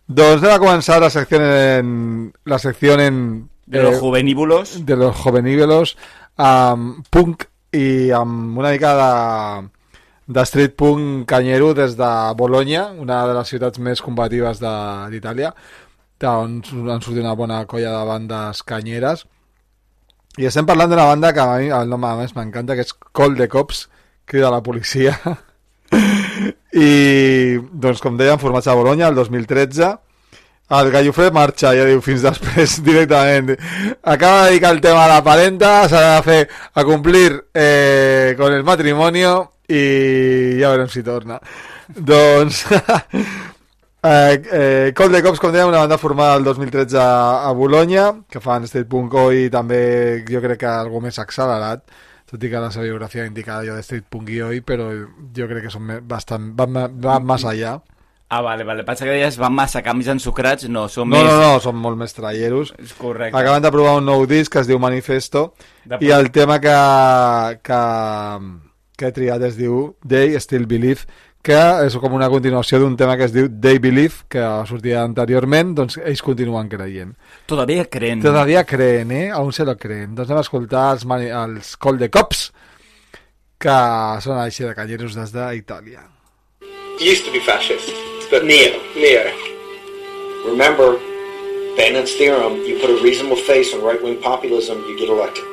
Doncs anem a començar la secció en... La secció en De los juveníbulos. De los juveníbulos amb punk i amb una mica de, de street punk canyero des de Bologna, una de les ciutats més combatives de- d'Itàlia, on han sortit una bona colla de bandes canyeres. I estem parlant d'una banda que a mi el nom a més m'encanta, que és Call the Cops, crida la policia. I, doncs, com dèiem, formats a Bologna el 2013. El Gallofre marxa, ja diu, fins després, directament. Acaba de dedicar el tema a la parenta, s'ha de fer a complir eh, con el matrimonio i ja veurem si torna. doncs... Eh, eh, Cold the Cops, com dèiem, una banda formada el 2013 a, a Bologna, que fan state punk i també jo crec que algo més accelerat, tot i que la seva biografia indica allò de street punk i oi, però jo crec que són bastant, van, van més allà. Ah, vale, vale. Passa que deies van massa canvis ensucrats. No, són No, més... no, no, són molt més traieros. Correcte. Acaben d'aprovar un nou disc que es diu Manifesto De i el tema que, que, que he triat es diu They Still Believe que és com una continuació d'un tema que es diu They Believe, que sortia anteriorment, doncs ells continuen creient. Todavía creen. Todavía creen, eh? Aún se lo creen. Doncs anem a escoltar els, mani els Call the Cops, que són així de calleros des d'Itàlia. used to be fascist, but neo, neo. Remember, Bannon's theorem: you put a reasonable face on right-wing populism, you get elected.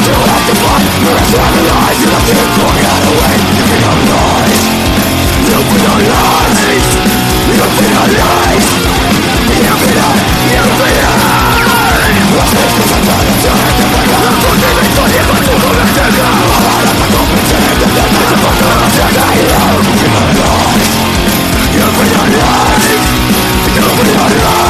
still have to fight Your eyes are the lies You have to walk out away You've been on You've been on You've been on You've been on You've been on Vas a escuchar la canción de paga La última historia va tu con la tega Ahora te convenceré de la tega Porque no se ha caído You've been on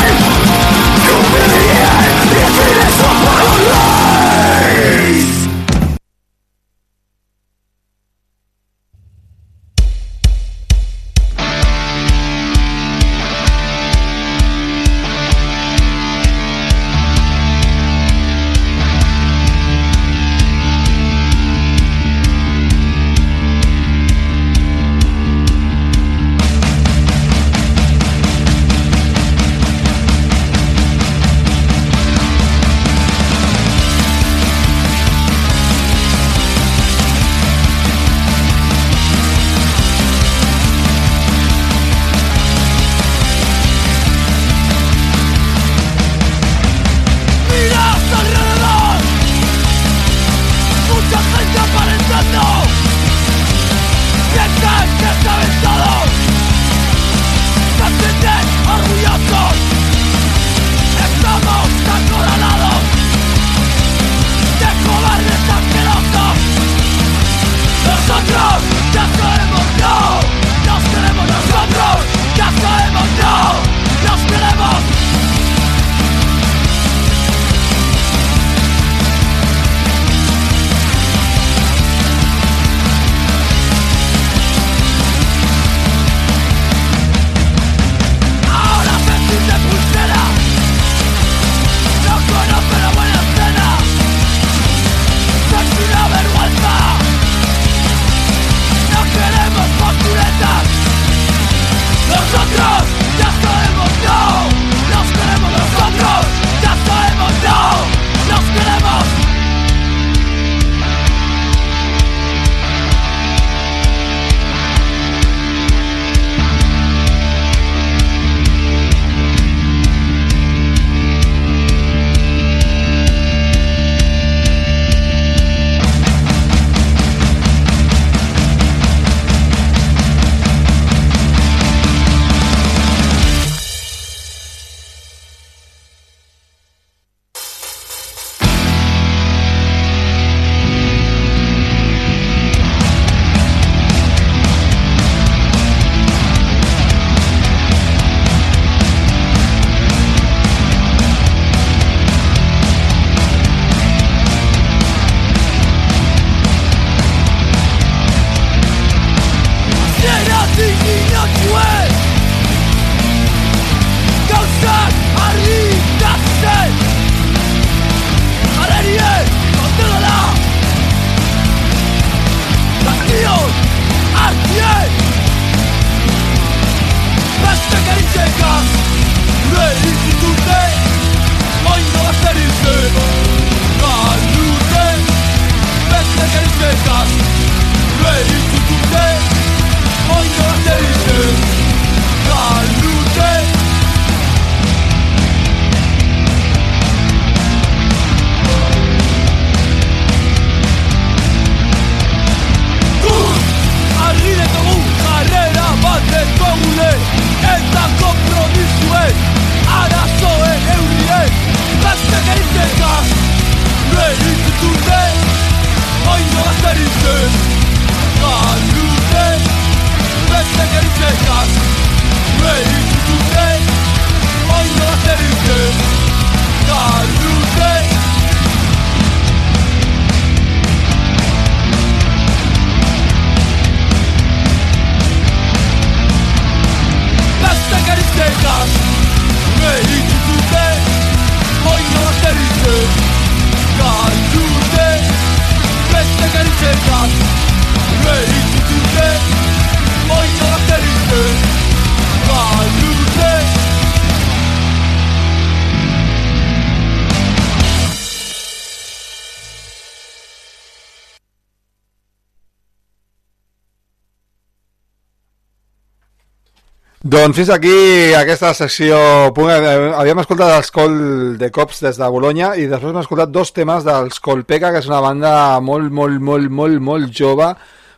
Doncs fins aquí aquesta secció. Eh, Havíem escoltat els Col de Cops des de Bologna i després hem escoltat dos temes dels Colpeca, que és una banda molt, molt, molt, molt, molt jove,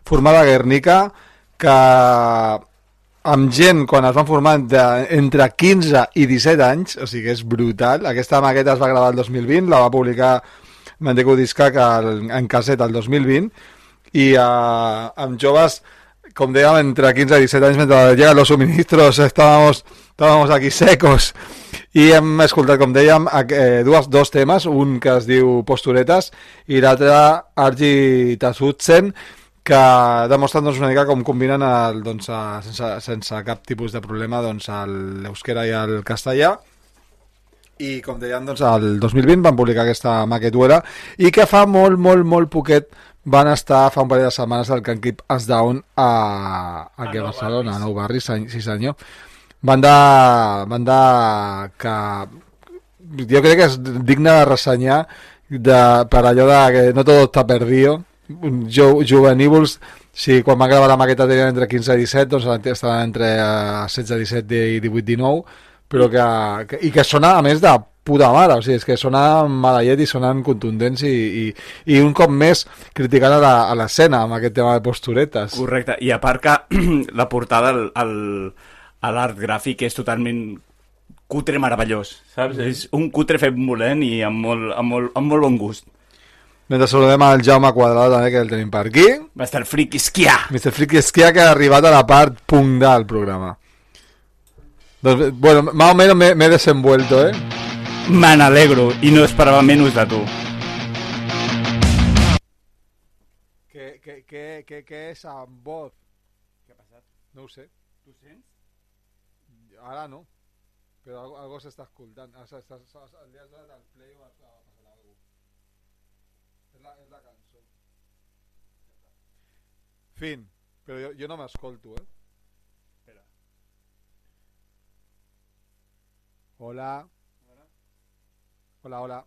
formada a Guernica, que amb gent, quan es van formar de, entre 15 i 17 anys, o sigui és brutal. Aquesta maqueta es va gravar el 2020, la va publicar Mandeco Discac en casset el 2020, i eh, amb joves com dèiem, entre 15 i 17 anys, mentre llegan los suministros, estábamos, estábamos aquí secos. I hem escoltat, com dèiem, eh, dues, dos temes, un que es diu Posturetes i l'altre Argi Tasutzen, que demostren doncs, una mica com combinen el, doncs, sense, sense cap tipus de problema doncs, l'euskera i el castellà i com deien doncs el 2020 van publicar aquesta maquetuera i que fa molt, molt, molt poquet van estar fa un parell de setmanes al Can Keep Us Down a, aquí a Barcelona, a Nou Barris, sí senyor. Banda, banda que jo crec que és digna de ressenyar de, per allò de que no tot està perdido jo, juvenívols si quan van gravar la maqueta tenien entre 15 i 17 doncs estaven entre eh, 16, 17 i 18, 19 però que, que, i que sona a més de puta mare, o sigui, és que sona mala llet i sonen contundents i, i, i un cop més criticant a la- a l'escena amb aquest tema de posturetes. Correcte, i a part que la portada, el, el, a l'art gràfic és totalment cutre meravellós, saps? Mhm. És un cutre fet volent i amb molt, amb molt, amb molt bon gust. Mentre saludem al Jaume Quadrado també, que el tenim per aquí. Mr. Friki Esquià. Mr. Friki Esquià, que ha arribat a la part punt del programa. Doncs, bueno, más o menos me, me he desenvuelto, ¿eh? Me n'alegro i no esperava menys de tu. Què, què, què, què, què és amb voz? Què ha passat? No ho sé. Tu sents? Ara no. Però algo, algo s'està escoltant. Ah, li has donat el play o has ha passat alguna cosa. És la, és la cançó. Fin. Però jo, jo no m'escolto, eh? Espera. Hola. Hola, hola.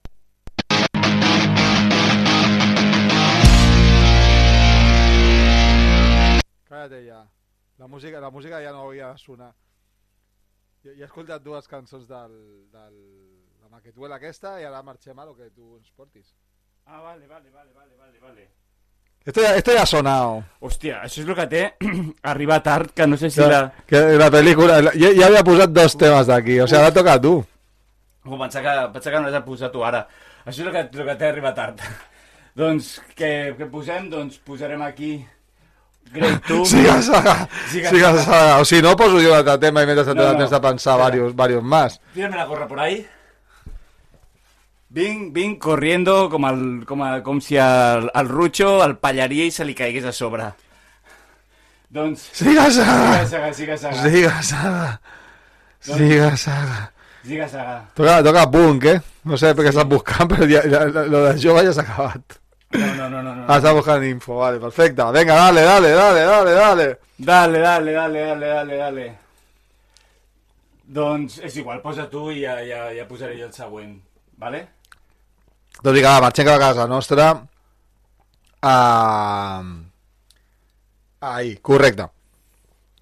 Cállate ja. La música, la música ja no hauria de sonar. Ja, ja he escoltat dues cançons del, del, la maquetuela aquesta i ara marxem a lo que tu ens portis. Ah, vale, vale, vale, vale, vale, vale. Esto ya, esto ya ha sonado. Hòstia, això és el que té arribar tard, que no sé si la... que la pel·lícula... Ja, ja havia posat dos temes d'aquí, o sigui, ara toca a tu. Oh, pensar que, pensar que no l'has posat tu ara. Això és el que, el que té arribar tard. doncs, què, què posem? Doncs posarem aquí... Great Tube. Siga saga, Siga siga saga. saga. O si no, poso jo l'altre tema i mentre no, No, tens de pensar varios, varios más. Tírame la gorra por ahí. Vinc, vinc corriendo com, el, com, a, com si al, al Rucho el pallaria i se li caigués a sobre. Doncs... Siga Saga! Siga Saga, siga Saga. Siga Saga! Siga Saga! Siga Saga. Toca, toca punk, eh? No sé per què estàs buscant, però ja, ja, lo de jove ja s'ha acabat. No, no, no, no. no. Ah, buscant info, vale, perfecte. Venga, dale, dale, dale, dale, dale. Dale, dale, dale, dale, dale, dale. Doncs és igual, posa tu i ja, ja, ja posaré jo el següent, vale? Doncs vinga, va, marxem cap a casa nostra. Uh... Ahí, correcte.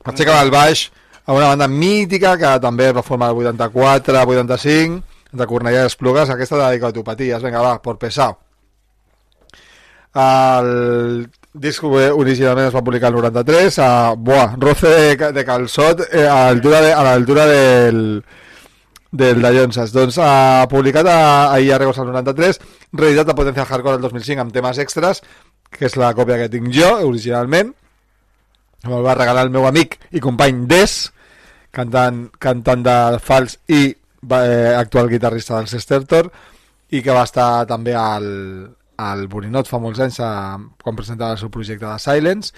Marxem cap al baix a una banda mítica que també va formar el 84, 85, de Cornellà i Esplugues, aquesta de dicotopaties. Vinga, va, por pesar. El disc eh, originalment es va publicar el 93 a, buah, roce de, de calçot eh, a l'altura de, a del del de Llonses. Doncs ha publicat a, ahir a Regos al 93, realitat a Potencia Hardcore el 2005 amb temes extras, que és la còpia que tinc jo, originalment. Me'l va regalar el meu amic i company Des, cantant, cantant de fals i eh, actual guitarrista del Sestertor, i que va estar també al, al Borinot fa molts anys a, quan presentava el seu projecte de Silence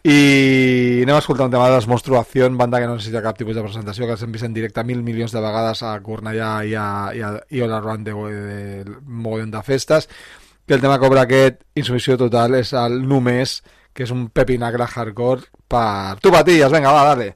i anem a escoltar un tema de Desmonstruación, banda que no necessita cap tipus de presentació, que s'hem vist en directe mil milions de vegades a Cornellà i a, i a, i all around de, de, mogollon de festes, que el tema obre aquest insubmissió total és el Només, que és un pepinacle hardcore per tu patilles, venga, va, dale.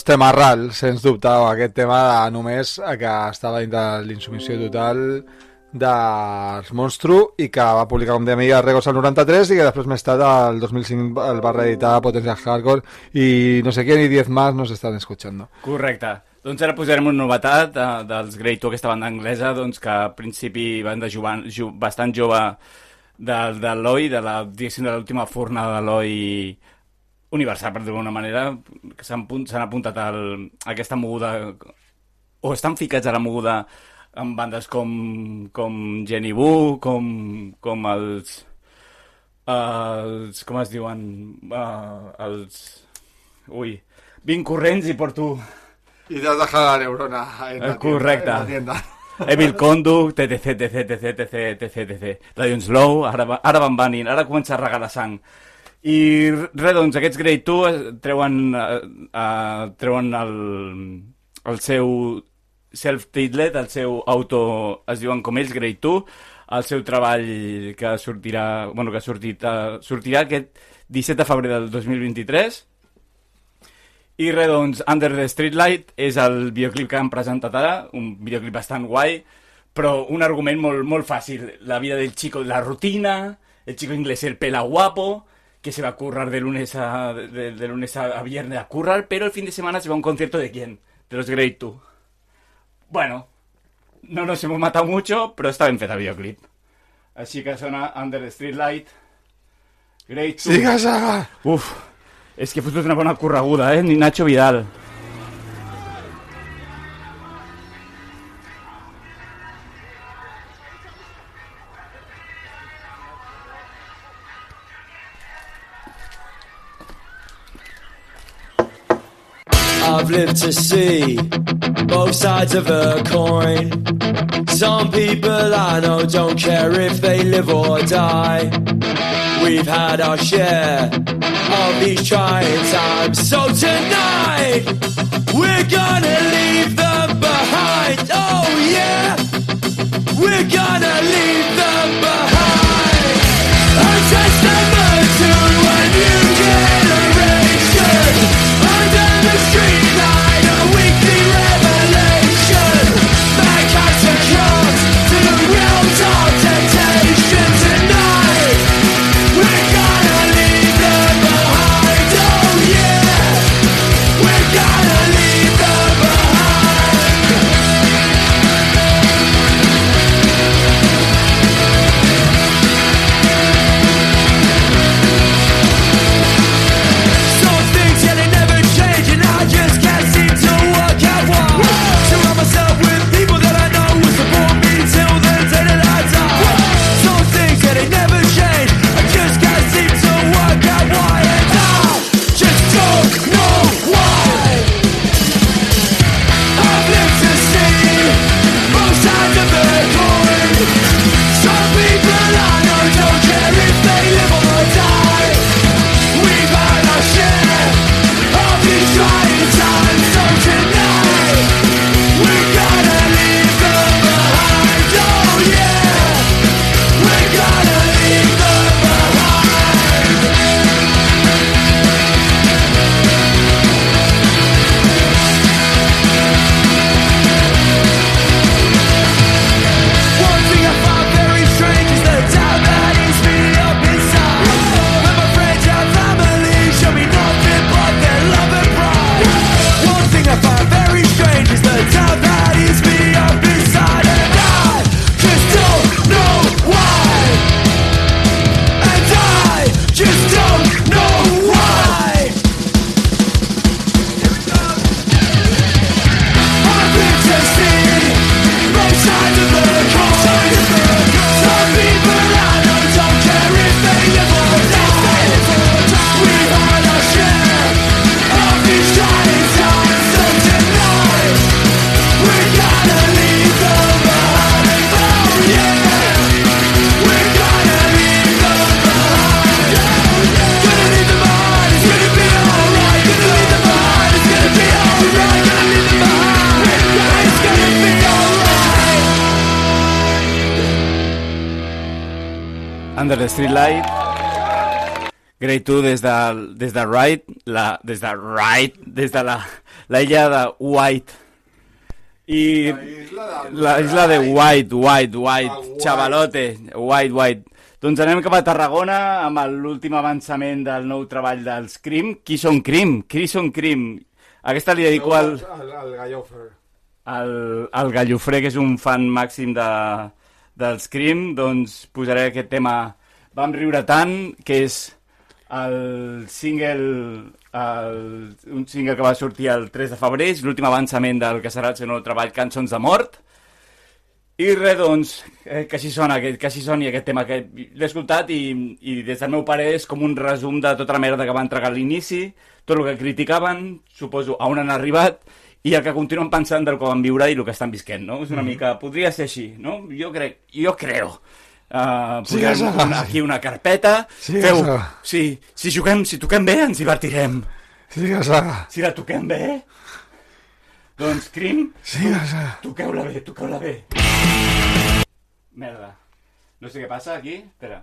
Doncs tema ral, sens dubte, aquest tema de només eh, que estava dintre de l'insumissió total dels Monstru i que va publicar, com dèiem, a Regos al 93 i que després més tard, el 2005, el va reeditar a Potencia Hardcore i no sé què, ni 10 más nos estan escuchando. Correcte. Doncs ara posarem una novetat eh, dels Grey Two, aquesta banda anglesa, doncs, que al principi van de jovan, jo, bastant jove de, de l'Oi, de la, de l'última forna de l'Oi universal, per dir-ho d'alguna manera, que s'han punt- s'han apuntat al, a aquesta moguda, o estan ficats a la moguda amb bandes com, com Jenny Wu, com, com els, els... com es diuen? Uh, els... Ui, vinc corrents i porto... I te has dejado la neurona en la Eh, Correcte. tienda, en la tienda. Evil Conduct, etc, etc, etc, etc, etc, etc. Lions Low, ara, ara van venint, ara comença a regalar sang. I res, doncs, aquests Grey 2 eh, treuen, eh, eh, treuen el, el seu self-titled, el seu auto, es diuen com ells, Grey 2. el seu treball que sortirà, bueno, que ha sortit, uh, sortirà aquest 17 de febrer del 2023. I res, doncs, Under the Streetlight és el videoclip que han presentat ara, un videoclip bastant guai, però un argument molt, molt fàcil. La vida del chico, la rutina, el chico inglés, el pela guapo, que se va a currar de lunes a, de, de lunes a, a viernes a currar, pero el fin de semana se va a un concierto de quién? De los Great Two. Bueno, no nos hemos matado mucho, pero está bien fet el videoclip. Així que sona Under the Streetlight, Great Two. Siga, Saga! Uf, és que fotut una bona correguda, eh? Ni Nacho Vidal. I've lived to see both sides of a coin. Some people I know don't care if they live or die. We've had our share of these trying times. So tonight, we're gonna leave them behind. Oh, yeah, we're gonna leave Under the Streetlight. Grey 2 des de, des de Right, la, des de Right, des de la, la illa de White. I la isla de White, White, White, xavalote, White, White. Doncs anem cap a Tarragona amb l'últim avançament del nou treball dels Crim. Qui són Crim? Qui són Crim? Aquesta li dedico al, Gallofer. el, el Gallofré, que és un fan màxim de, dels Crim, doncs posaré aquest tema Vam riure tant, que és el single, el, un single que va sortir el 3 de febrer, és l'últim avançament del que serà el seu nou treball Cançons de Mort. I res, doncs, eh, que així sona, que, que així soni aquest tema, que l'he escoltat i, i des del meu pare és com un resum de tota la merda que va entregar a l'inici, tot el que criticaven, suposo, a on han arribat, i el que continuen pensant del que van viure i el que estan visquent, no? És una Mhm. mica... Podria ser així, no? Jo crec... Jo creo. Uh, Sí, posem Gaza. una, aquí una carpeta. Sí, feu, sí, si juguem, si toquem bé, ens divertirem. Sí. Si la toquem bé, doncs, Crim, Sí, toqueu-la bé, toqueu-la bé. Merda. No sé què passa aquí. Espera.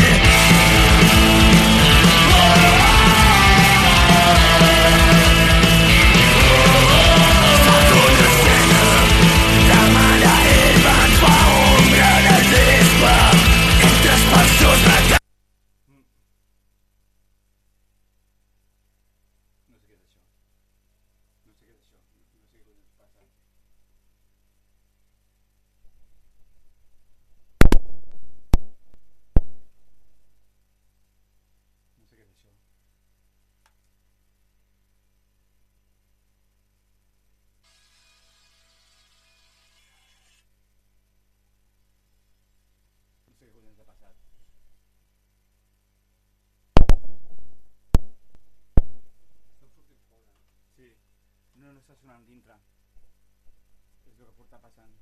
Sonant dintre. És el que porta passant.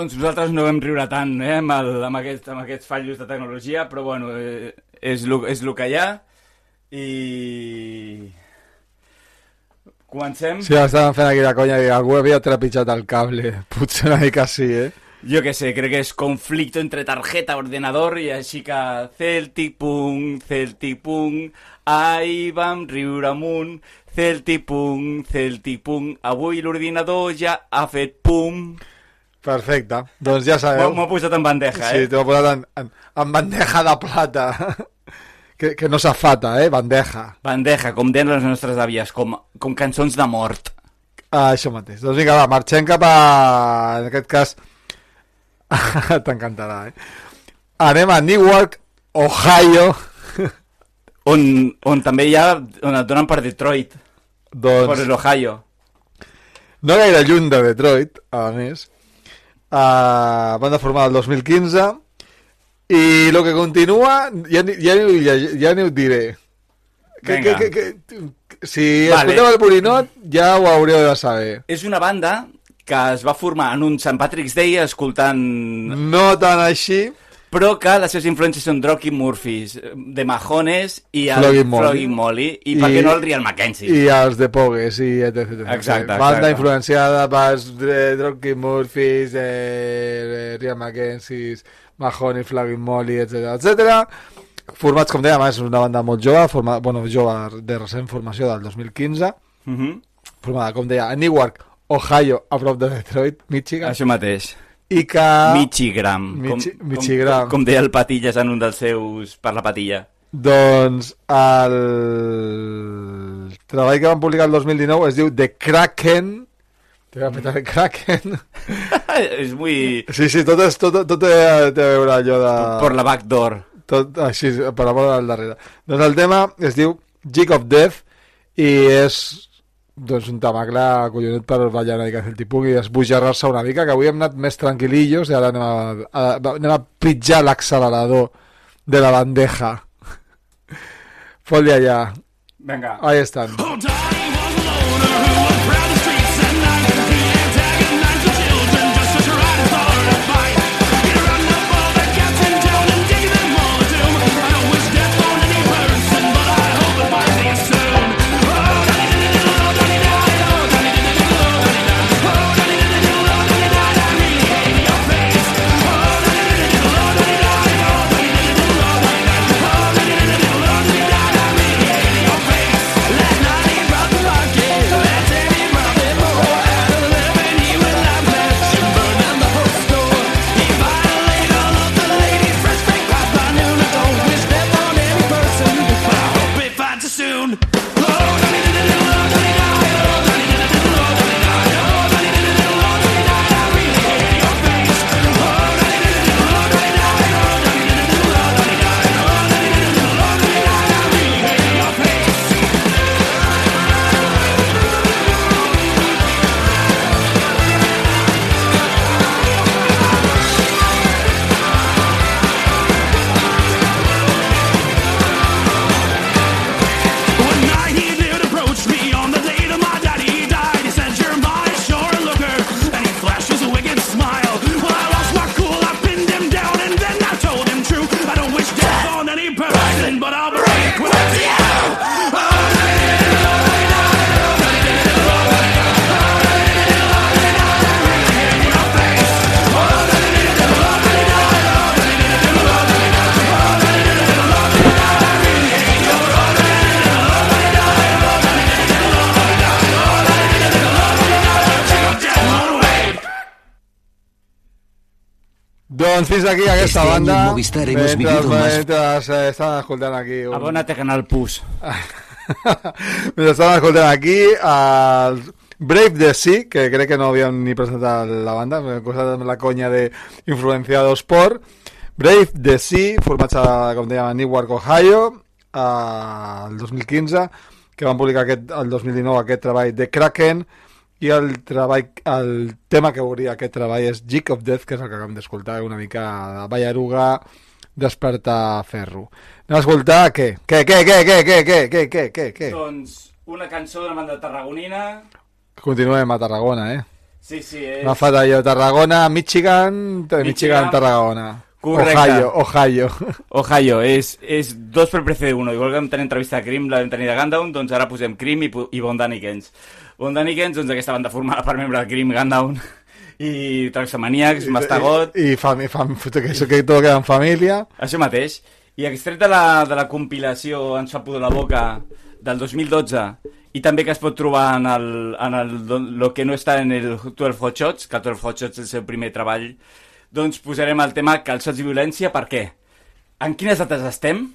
Doncs nosaltres no vam riure tant eh, amb, el, amb, aquest, amb aquests fallos de tecnologia, però bueno, eh, és lo que hi ha i... Comencem? Sí, estàvem fent aquí la conya i algú havia trepitjat el cable. Potser una mica sí, eh? Jo que sé, crec que és conflicte entre tarjeta ordenador i així que Celtic Punk, Celtic Punk, ai vam riure amunt, Celtic Punk, Celtic Punk, avui l'ordinador ja ha fet pum. Perfecte. Doncs ja sabeu. M'ho ha posat en bandeja, Sí, eh? t'ho he posat en, en, en bandeja de plata. que, que no s'afata, eh? Bandeja. Bandeja, com deien les nostres àvies, com, com cançons de mort. Ah, això mateix. Doncs vinga, va, marxem cap a... En aquest cas... T'encantarà, eh? Anem a Newark, Ohio. on, on també hi ha... on et donen per Detroit. Doncs... Per l'Ohio. No gaire lluny de Detroit, a més. Uh, banda formada el 2015 i el que continua ja, ja, ja, ja ni ho diré que, que, que, que, si Vale. escolteu el Borinot ja ho hauríeu de saber És una banda que es va formar en un St. Patrick's Day escoltant... no tant així Però que les seves influències són Drocky Murphys, de Majones i el Flogging Molly. Flogging Molly. I, per què no el Real Mackenzie? i els de Pogues i etc, etc. Exacte, banda exacte. influenciada per eh, Dropkick Murphys eh, Rian Mackenzie Mahoney, Flagging Molly, etc etc formats com dèiem és una banda molt jove forma, bueno, jove de recent formació del 2015 Mhm. formada com deia a Newark, Ohio a prop de Detroit, Michigan Això mateix. I que Michigram. Michi- com, Michigram. Com, com deia el Patillas en un dels seus... per la patilla. Doncs el treball que van publicar el 2019 es diu The Kraken te va petar el Kraken és muy... sí, sí, tot, és, tot, tot té, té a veure allò de Por la backdoor. tot així, paraula al darrere. Doncs el tema es diu Jig of Death i és doncs un tamacle collonut per ballar una mica el tipus i esbojarrar-se una mica, que avui hem anat més tranquil·lillos i ara anem a, a, anem a pitjar l'accelerador de la bandeja. Fot-li allà. Vinga. Ahí estan. Soon. Aquí aquesta Este año banda. en Movistar hemos vivido más- mentre eh, escoltant aquí... Un... Abona't a Canal Plus. mentre estaven escoltant aquí el Brave the Sea, que crec que no havíem ni presentat la banda, cosa de la conya de influenciados por Brave the Sea, formats a, com dèiem, a Newark, Ohio, eh, el 2015, que van publicar aquest, el 2019 aquest treball de Kraken, i el treball, el tema que obria aquest treball és Jig of Death, que és el que acabem d'escoltar, una mica de ballaruga, despertar ferro. Anem a escoltar què? Què, què, què, què, què, què, què, què, què, què? Doncs una cançó d'una banda tarragonina. Continuem a Tarragona, eh? Sí, sí, és... M'ha fet allò, Tarragona, Michigan, Michigan, Michigan, Tarragona. Correcte. Ohio, Ohio. Ohio, és, és dos per precio de uno. Igual que vam tenir entrevista a Cream, la vam tenir de Gundown, doncs ara posem Cream i, i Von Danikens. Von Danikens, doncs aquesta banda formada per membre de Cream, Gundown i Traxamaniacs, Mastagot... I, i fam, fam, que, això que tot queda en família. Això mateix. I extret de la, de la compilació Ens fa pudor la boca del 2012 i també que es pot trobar en el, en el lo que no està en el 12 Hot Shots, que el 12 Hot Shots és el seu primer treball, doncs posarem el tema calçots i violència, per què? En quines dates estem?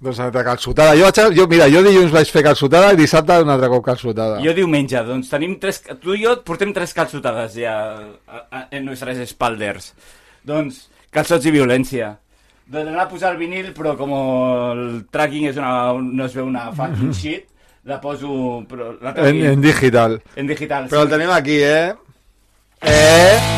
Doncs de calçotada. Jo, jo, mira, jo dilluns vaig fer calçotada i dissabte un altre cop calçotada. Jo diumenge, doncs tenim tres... Tu i jo portem tres calçotades ja a, a, en nostres espalders. Doncs, calçots i violència. Doncs anar a posar el vinil, però com el tracking és una, no es veu una fucking shit, la poso... Però la En, en digital. En digital, Però sí. el tenim aquí, eh? Eh?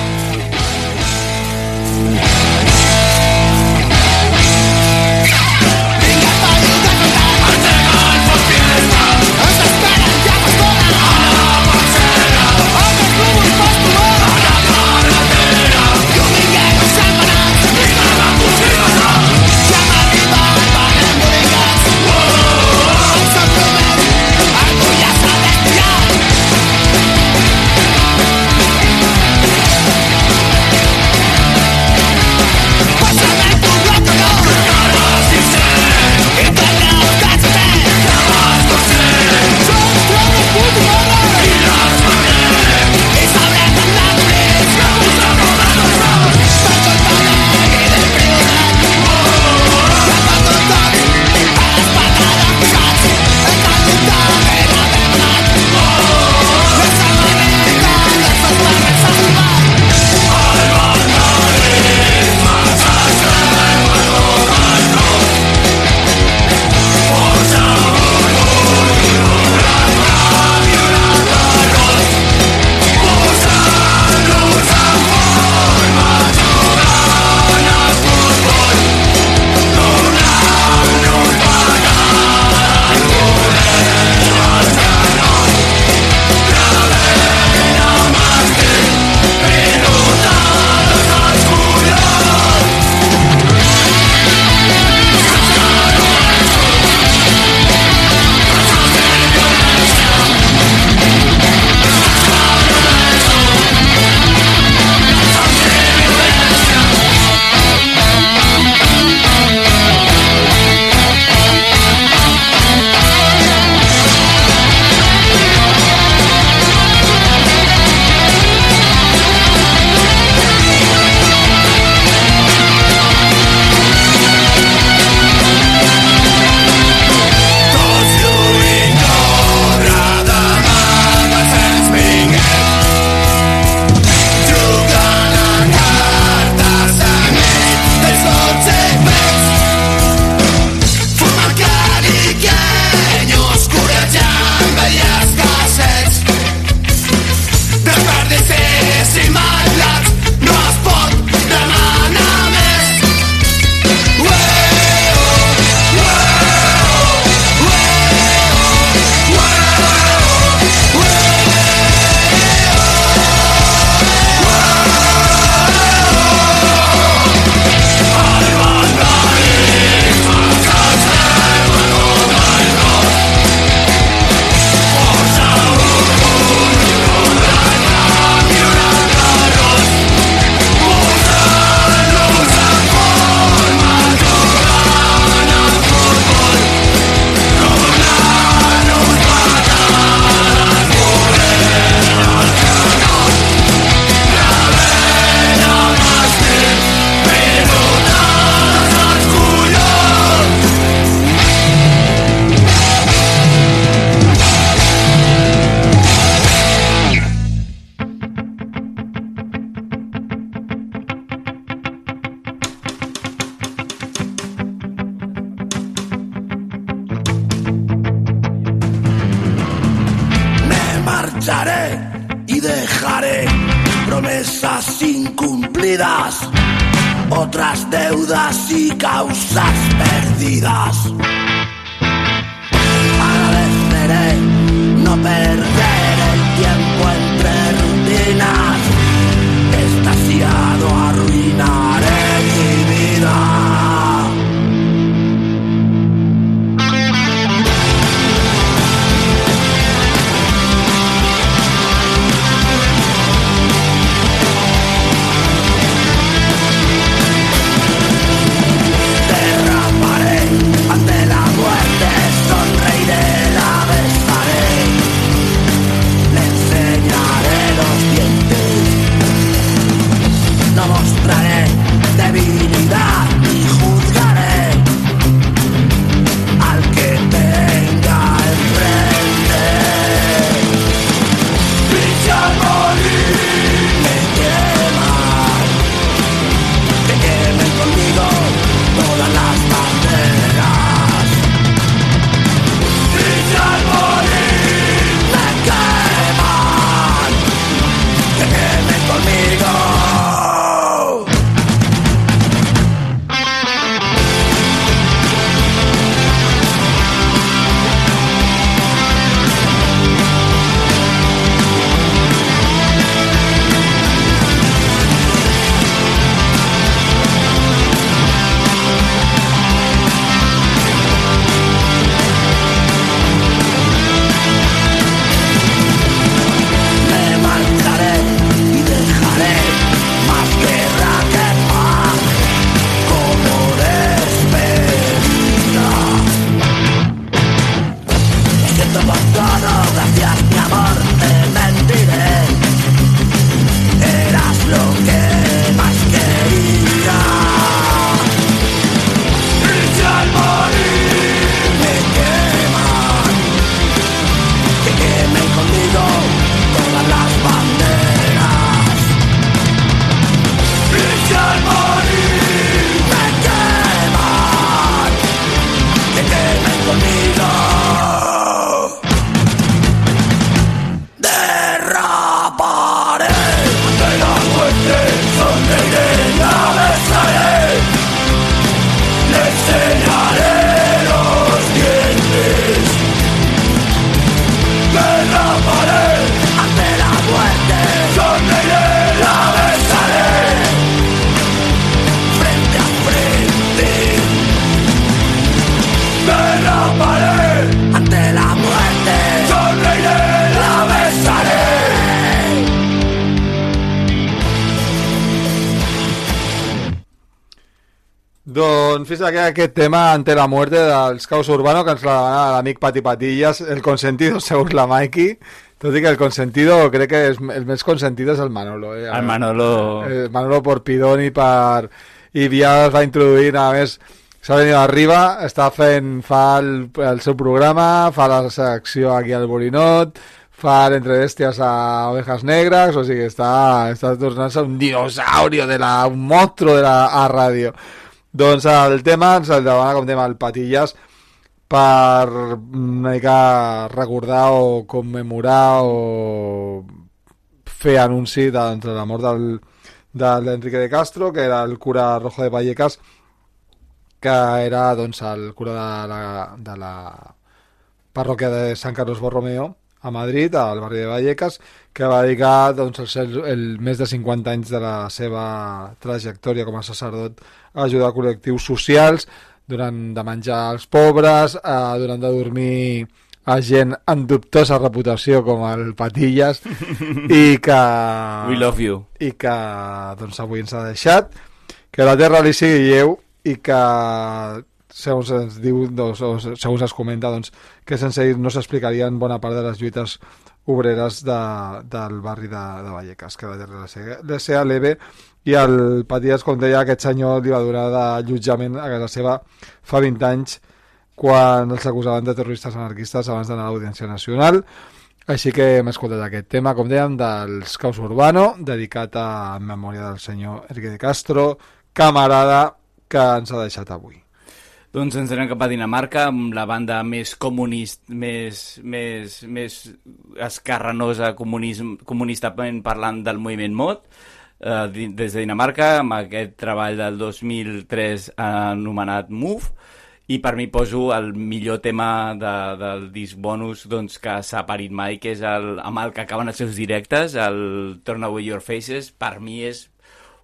Aquí aquest tema ante la muerte dels Caos Urbano que ens la demana l'amic Pati Patillas, el consentido segons la Mikey, tot i que el consentido crec que és, el més consentido és el Manolo. Eh? El Manolo... El Manolo por Pidón i per... I ja es va introduir, a més, s'ha venit arriba, està fent, fa el, el seu programa, fa la secció aquí al Borinot, fa l'entre bèsties a Ovejas Negres, o sigui, està, està tornant-se un dinosaurio, de la, un monstruo de la a ràdio. Doncs el tema ens el demana com tema el Patillas per una mica recordar o commemorar o fer anunci de, de la mort del, de l'Enrique de Castro, que era el cura Rojo de Vallecas, que era doncs, el cura de la, de la parròquia de Sant Carlos Borromeo, a Madrid, al barri de Vallecas, que va dedicar doncs, el, el, més de 50 anys de la seva trajectòria com a sacerdot ajudar col·lectius socials, donant de menjar als pobres, eh, donant de dormir a gent amb dubtosa reputació com el Patillas i que... We love you. I que doncs, avui ens ha deixat, que la terra li sigui lleu i que segons ens diu, doncs, o segons es comenta, doncs, que sense ell no s'explicarien bona part de les lluites obreres de, del barri de, de Vallecas, que la seva, la seva leve, i el Paties, com deia, aquest senyor li va donar d'allotjament a casa seva fa 20 anys, quan els acusaven de terroristes anarquistes abans d'anar a l'Audiència Nacional. Així que hem escoltat aquest tema, com dèiem, dels Caos Urbano, dedicat a memòria del senyor Enrique de Castro, camarada que ens ha deixat avui. Doncs ens anem cap a Dinamarca amb la banda més comunist, més, més, més escarrenosa comunism, comunistament parlant del moviment mod, eh, des de Dinamarca, amb aquest treball del 2003 anomenat Move, i per mi poso el millor tema de, del disc bonus doncs, que s'ha parit mai, que és el, amb el que acaben els seus directes, el Turn Away Your Faces, per mi és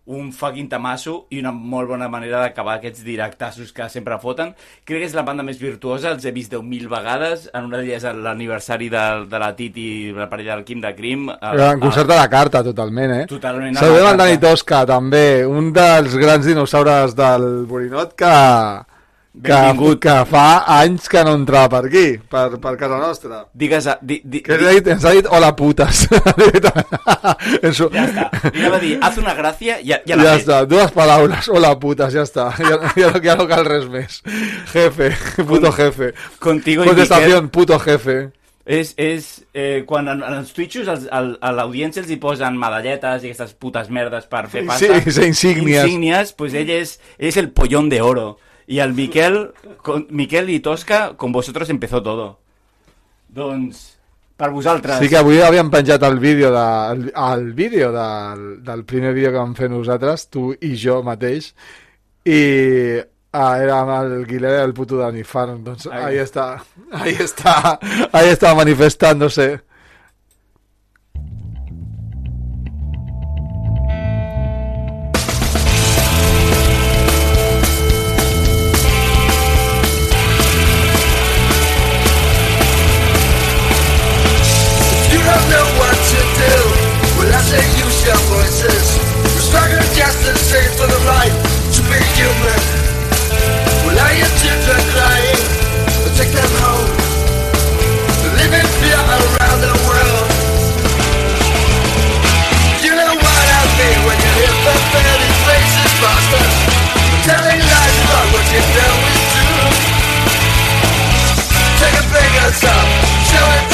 un fucking tamasso i una molt bona manera d'acabar aquests directassos que sempre foten. Crec que és la banda més virtuosa, els he vist 10.000 vegades, en una d'elles l'aniversari de, de la Titi i la parella del Quim de Crim. El, En concert a la carta, totalment, eh? Totalment Saludem el. Dani Tosca, també, un dels grans dinosaures del Borinot que, que, Benvingut. que fa anys que no entrava per aquí, per, per casa nostra. Digues... a- Di, di, Que ha dit, ens ha dit hola putes. en su... Ja està. Li anava a dir, haz una gràcia, ja, ja Ja, l'ha fet. està, dues paraules, hola putes, ja està, ja, ja, no, ja no cal res més. Jefe, puto jefe. Contigo i Contestación, puto jefe. És, és eh, quan en, en els els, el, a l'audiència els hi posen medalletes i aquestes putes merdes per fer pasta. Sí, sí, insígnies. Insígnies, pues ell és, és el pollón de oro. Y al Miquel, con, Miquel y Tosca, con vosotros empezó todo. Doncs, per vosaltres. Sí que avui havíem penjat el vídeo, de, el, el vídeo del, del primer vídeo que vam fer nosaltres, tu i jo mateix, i ah, era amb el Guilherme del puto Dani Farn, doncs Ahí. ahí està, ahí està, ahí està manifestándose. You for the right to be human. Well, are your children crying? Well, take them home. Live in fear around the world. You know what I mean when you hear pathetic faces bastards telling lies about what you know is true. Take a bigger step, show it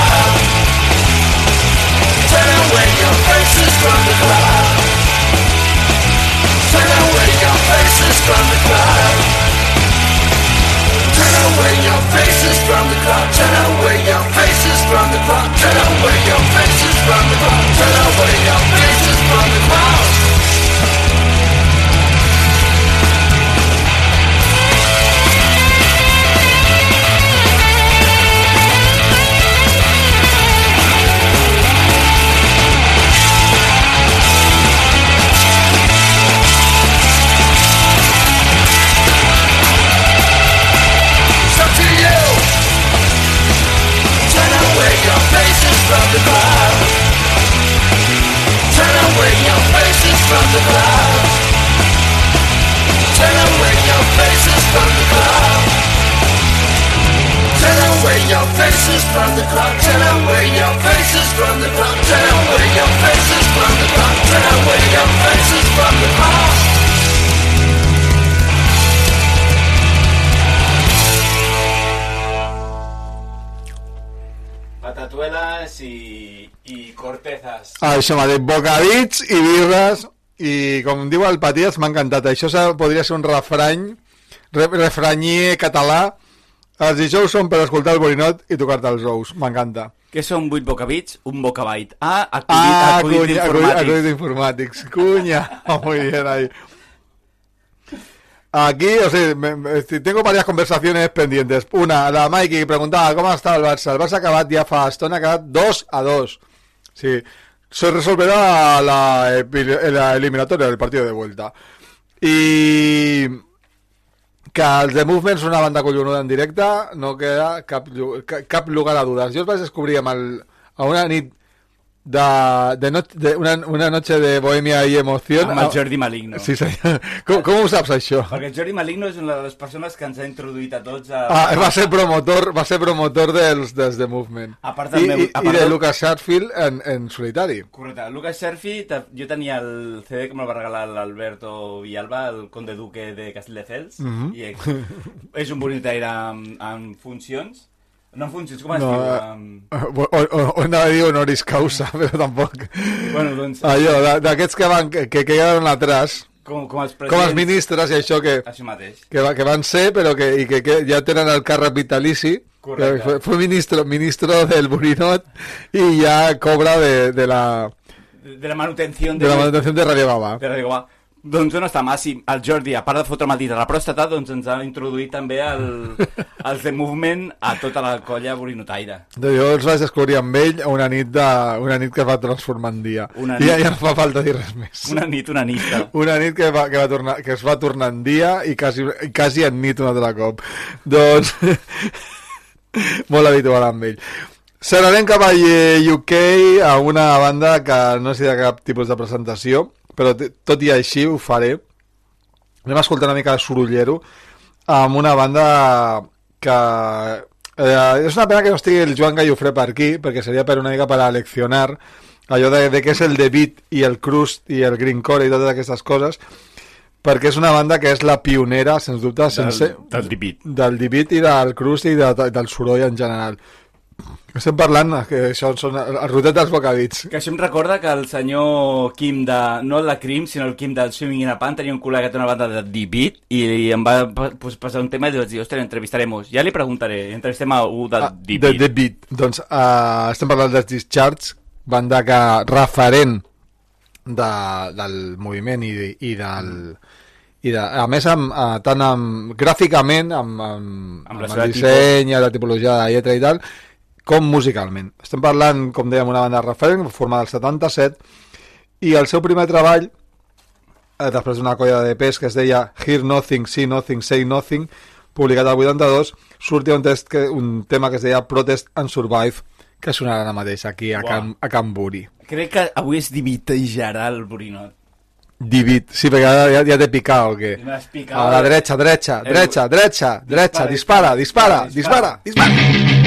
from the crowd. Turn away your faces from the crowd. Turn away your faces from the crowd. Turn away your faces from the crowd. Turn away your faces from the crowd. Patatuelas i, i cortezas. Ah, això m'ha dit bocadits i birres i com diu el Paties m'ha encantat això podria ser un refrany re, refranyer català Els dijous són per escoltar el borinot i tocar-te els ous. M'encanta. Què són 8 bocabits? Un bocabait. Ah, acudit, Ah, acudit cunya, acudit, informàtic. acudit informàtics. Cuña. Muy bien ahí. Aquí, o sea, tengo varias conversaciones pendientes. Una, la Mikey preguntaba cómo ha estado el Barça. El Barça ha acabat ja fa estona, ha acabat 2 a 2. Sí, se resolverá la, eliminatoria del partido de vuelta. I que els The Movement són una banda collonuda en directe no queda cap, lugar a dudes. Jo els vaig descobrir amb el, a una nit de, de, no, de una, una noche de bohemia i emoció Amb el Jordi Maligno. sí, senyor. Com, com ho saps això? Perquè el Jordi Maligno és una de les persones que ens ha introduït a tots a... Ah, va ser promotor, va ser promotor dels, dels The Movement. A part del I, meu- i, a i part de del- Lucas Sharfield en, en solitari. Correcte. Lucas Sherfi, te- jo tenia el CD que me'l va regalar l'Alberto Villalba, el conde duque de Castelldefels, Mhm. i és un bonitaire en, en funcions. No en funcions, com es No, diu? eh, Um, o, o, o anava a dir honoris causa, però tampoc. Bueno, doncs- Allò, de- d'aquests que van, que, que quedaron atrás, com, com els com els presidents... ministres i això que, Això mateix. que, que van ser, però que, i que, que ja tenen el càrrec vitalici, Correcte. fue, fue ministro, ministro del Burinot i ja cobra de, de la, De, de la manutenció de la manutención de Radio Baba. De Radio Baba. Doncs on està Massi? El Jordi, a part de fotre'm el dit a la pròstata, doncs ens ha introduït també el, el The Movement a tota la colla borinotaire. De jo els vaig descobrir amb ell una nit, de, una nit que es va transformar en dia. Una I ja, nit. ja no fa falta dir res més. Una nit, una nit. Una nit que, va, que, va tornar, que es va tornar en dia i quasi, quasi en nit un altre cop. Doncs, molt habitual amb ell. Serarem cap a UK a una banda que no sé de cap tipus de presentació, però tot i així ho faré. Anem a escoltar una mica de sorollero amb una banda que... Eh, és una pena que no estigui el Joan Gallofré per aquí, perquè seria per una mica per a leccionar allò de, de què és el The Beat i el Crust i el Greencore i totes aquestes coses, perquè és una banda que és la pionera, sens dubte, sense... del. Del The Beat i del Crust i de, del soroll en general. Estem parlant que això són el rotet dels bocadits. Que això em recorda que el senyor Kim de... No el de Crim, sinó el Kim del Swimming in a Pan tenia un col·lega que té una banda de The Beat i, i em va pues, passar un tema i li vaig dir, ostres, entrevistaremos. Ja li preguntaré, entrevistem a un de Ah, The de, Beat. The Beat. Doncs uh, estem parlant dels Discharge, banda que referent de, del moviment i, i del... I de, a més, amb, uh, tant amb, gràficament, amb, amb, Amb amb el disseny, la tipologia de lletra i tal, com musicalment. Estem parlant, com dèiem, una banda referent, formada al 77, i el seu primer treball, eh, després d'una colla de EPs que es deia Hear Nothing, See Nothing, Say Nothing, publicat al 82, sortia un, test que, un tema que es deia Protest and Survive, que sonarà ara mateix aquí a, Uau. Can, a Can Buri. Crec que avui es divitejarà el Borinot. Divit, sí, perquè ara ja, ja t'he picat o què? M'has picat. A la dreta, dreta, dreta, dreta, dreta, dispara, dispara, dispara, dispara. Thank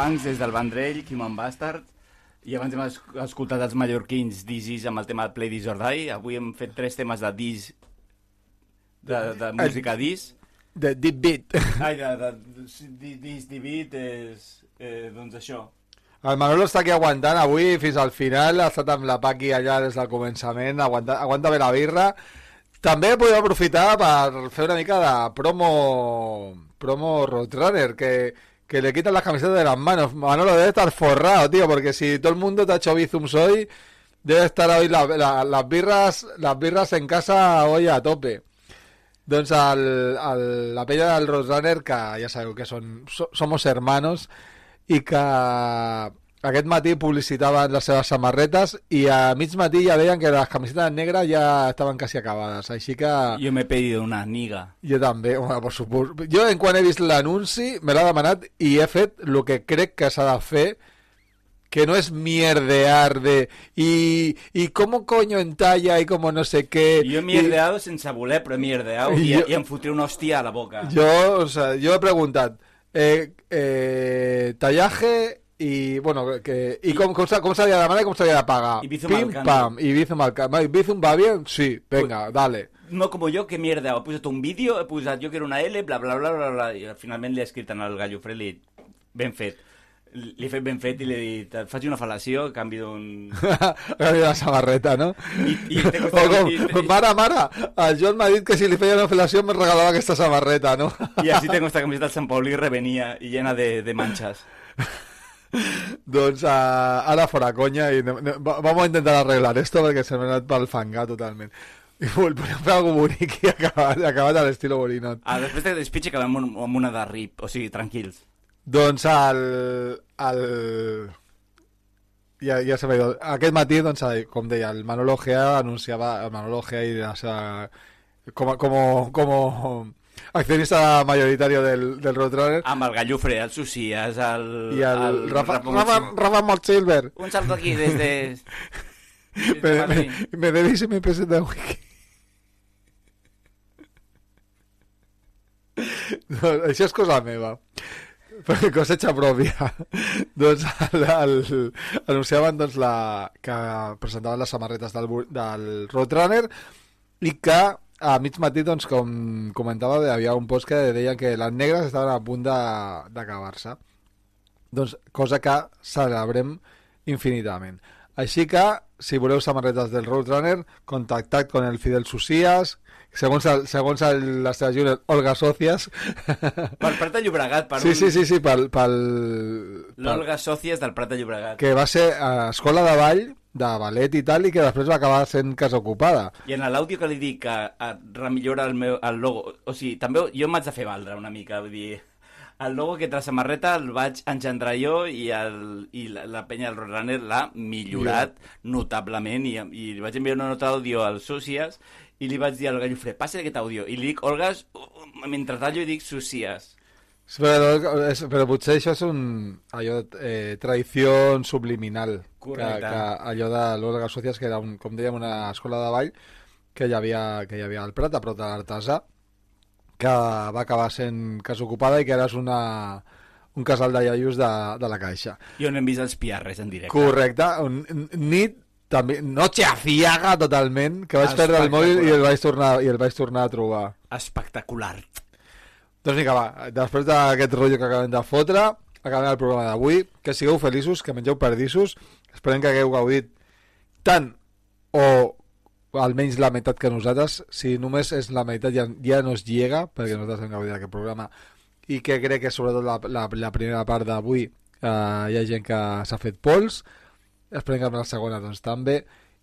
Punks des del Vendrell, Human Bastard, i abans hem es- escoltat els mallorquins Dizis amb el tema de Play This or Die, avui hem fet tres temes de Diz, de, de música Diz. De Deep Beat. Ai, de, de, de Diz, de Beat, és, eh, doncs això. El Manolo està aquí aguantant avui fins al final, ha estat amb la Paqui allà des del començament, aguanta, aguanta bé la birra. També podem aprofitar per fer una mica de promo promo Roadrunner, que, que le quitan las camisetas de las manos. Manolo debe estar forrado, tío, porque si todo el mundo te ha hecho bizums hoy, debe estar hoy la- la- las birras las birras en casa hoy a tope. Doncs el, el, la pella del Roadrunner, que ja sabeu que són, so, somos hermanos, i que aquest matí publicitaven les seves samarretes i a mig matí ja deien que les camisetes negres ja estaven quasi acabades, així que... Jo m'he pedido una niga. Jo també, home, per supost. Jo, en quan he vist l'anunci, me l'ha demanat i he fet el que crec que s'ha de fer, que no es mierdear de... Y, y cómo coño entalla y como no sé qué... Jo he mierdeado sense voler, però he mierdeado I i, jo- i em fotré una hòstia a la boca. Jo, o sea, jo he preguntat eh, eh, tallaje i, bueno, que, i com, com, s'ha- com s'havia de demanar i com s'havia de pagar. I Bizum al Pim, canto. pam, i Bizum al canto. Bizum va bien? Sí, venga, dale. No como yo, que mierda, he posat un vídeo, he posat jo que era una L, bla, bla, bla, bla, bla, i finalment li he escrit en el Gallofre, li he dit, ben fet. Li he fet ben fet i li he dit, et faig una fal·lació a canvi d'un... Canvi la samarreta, no? I, i te O com, mare, mare, el Joan m'ha dit que si li feia una fel·lació me regalava aquesta samarreta, no? Y así tengo esta camiseta del San Pauli revenía y llena de, de manchas. Doncs uh, ara fora conya i ne, ne, va- vamos a intentar arreglar esto perquè se m'ha anat pel fangar totalment. I vol, podem fer alguna bonic i acabat, acabat a l'estilo bolinot. Ah, després de despitx acabem amb, amb una de rip, o sigui, tranquils. Doncs el... el... Ja, ja se m'ha ido. Aquest matí, doncs, com deia, el Manolo Gea anunciava, el Manolo Gea i la seva... Com, com, com accionista mayoritario del, del Roadrunner Amb el Gallofre, el Socias, el... i el, Rafa, Rafa Rafa. Rafa Montsilver. Un salto aquí desde... me, me, me debéis me presenta wiki. No, això és cosa meva. Cosecha pròpia. doncs el, el, anunciaven doncs, la, que presentaven les samarretes del, del Roadrunner i que a mig matí, doncs, com comentava, hi havia un post que deia que les negres estaven a punt d'acabar-se. Doncs, cosa que celebrem infinitament. Així que, si voleu samarretes del Roadrunner, contactat con el Fidel Socias, segons, el, segons el, la seva júnior Olga Socias. Pel Prat de Llobregat, per sí, un... sí, sí, sí, pel, pel, L'Olga Sòcies del Prat de Llobregat. que va ser a escola de ball, de ballet i tal, i que després va acabar sent casa ocupada. I en l'àudio que li dic que eh, remillora el meu el logo, o sigui, també jo m'haig de fer valdre una mica, vull dir, el logo que la samarreta el vaig engendrar jo i, el, i la, la penya del Roadrunner l'ha millorat notablement i, i li vaig enviar una nota d'àudio als Socias i li vaig dir al Gallofre, passa aquest àudio. I li dic, Olgas, mentre tallo i dic Socias Però, és, però potser això és un allò, eh, traïció subliminal Correcte. que, que allò de l'Olga Socias que era un, com dèiem una escola de ball que hi havia, que hi havia al Prat a prop de l'Artesà que va acabar sent casa ocupada i que ara és una, un casal de iaios de, de la Caixa i on hem vist els piarres en directe. correcte, un, nit també, noche aciaga totalment que vaig perdre el mòbil i el vaig tornar, i el vaig tornar a trobar Espectacular. Doncs vinga, va, després d'aquest rotllo que acabem de fotre, acabem el programa d'avui. Que sigueu feliços, que mengeu perdissos. Esperem que hagueu gaudit tant o almenys la meitat que nosaltres. Si només és la meitat ja, ja no es llega, perquè nosaltres hem gaudit d'aquest programa. I que crec que sobretot la, la, la primera part d'avui eh, hi ha gent que s'ha fet pols. Esperem que amb la segona doncs també.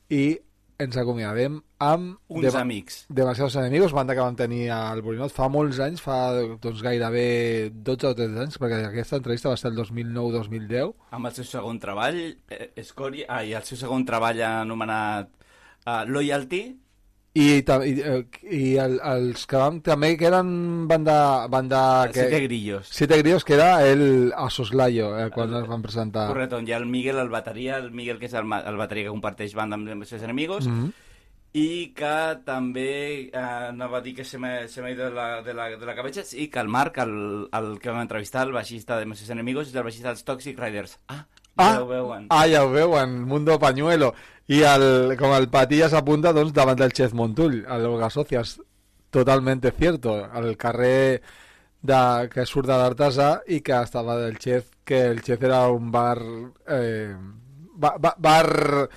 I ens acomiadem amb... Uns amics. Demasiados enemigos, banda que vam tenir al Borinot fa molts anys, fa doncs, gairebé 12 o 13 anys, perquè aquesta entrevista va ser el 2009-2010. amb el seu segon treball, eh, Escòria, ah, i el seu segon treball anomenat uh, Loyalty, I, i, eh, i el, els que vam també que eren banda, banda que, Siete Grillos. Siete Grillos que era el a Soslayo eh, quan es van presentar Correcte, on hi ha el Miguel, el bateria, el Miguel que és el, el bateria que comparteix banda amb els seus enemigos, Mhm. i que també eh, anava a dir que se m'ha se m'ha ido de la, de, la, de la cabeza i que el Marc, el, el que vam entrevistar, el baixista de Meses Enemigos, és el baixista dels Toxic Riders. Ah, Ah, ja ho veuen. ah, ja ho veuen, Mundo Pañuelo. I el, com el Patillas apunta, doncs, davant del Chef Montull, el Olga Socias. Totalmente cierto. Al carrer de, que surt de l'Artesà i que estava del Chef, que el Chef era un bar... Eh, ba- ba- bar...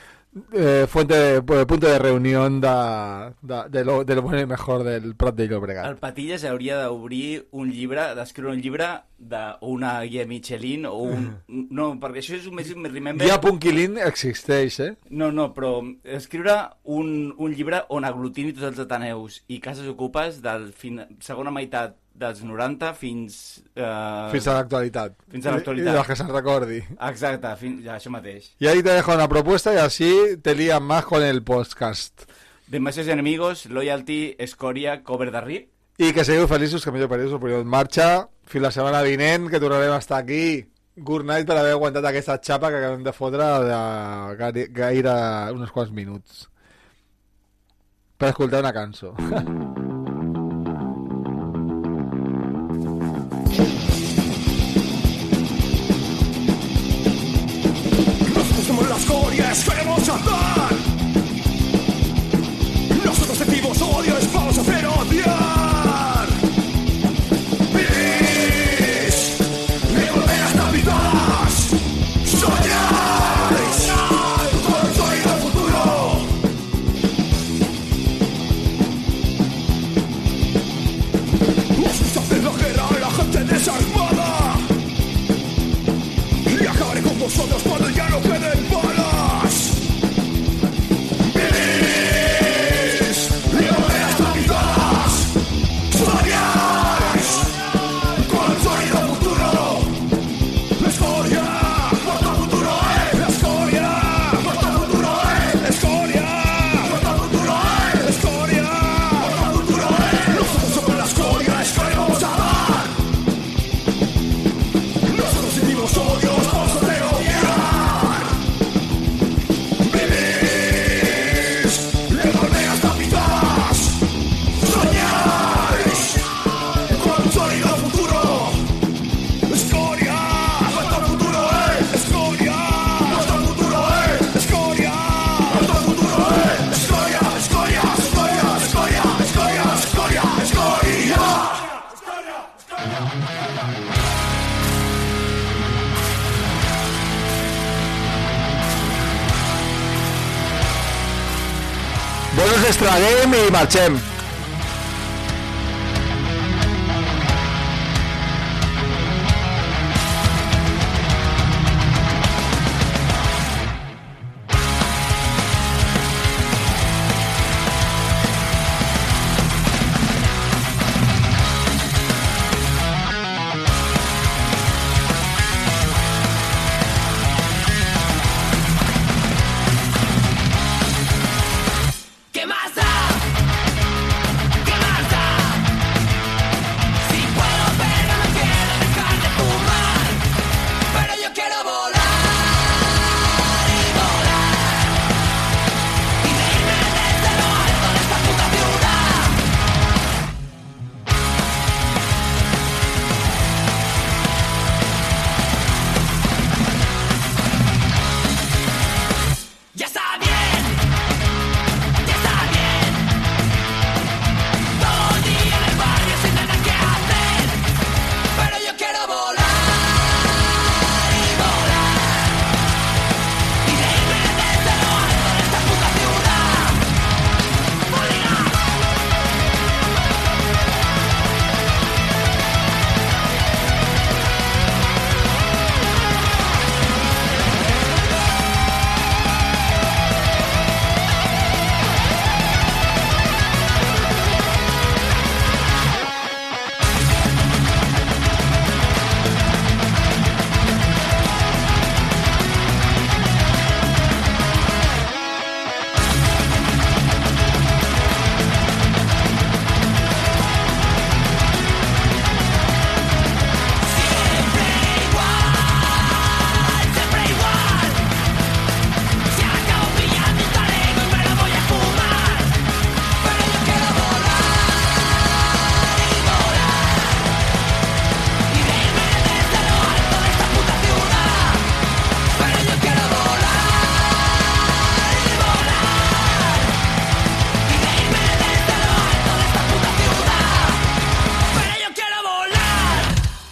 eh, fuente de, pu- punto de reunión de, de, de, lo, de lo bueno y mejor del Prat de Llobregat. El Patillas hauria d'obrir un llibre, d'escriure un llibre d'una guia Michelin o un... No, perquè això és un més remember... Guia Punquilín existeix, eh? No, no, però escriure un, un llibre on aglutini tots els ateneus i cases ocupes del fin, segona meitat dels 90 fins... Eh, Fins a l'actualitat. Fins a I- l'actualitat. I de que se'n recordi. Exacte, fin, ja, això mateix. Y ahí te dejo una propuesta y así te lías más con el podcast. De Meses Enemigos, Loyalty, Escoria, Cover de Rip. I que seguiu feliços, que millor per ells, però en marxa. Fins la setmana vinent, que tornarem a estar aquí. Good night per haver aguantat aquesta xapa que acabem de fotre de gaire, gaire uns quants minuts. Per escoltar una cançó. historia es hermosa. Bonos extra game i marxem.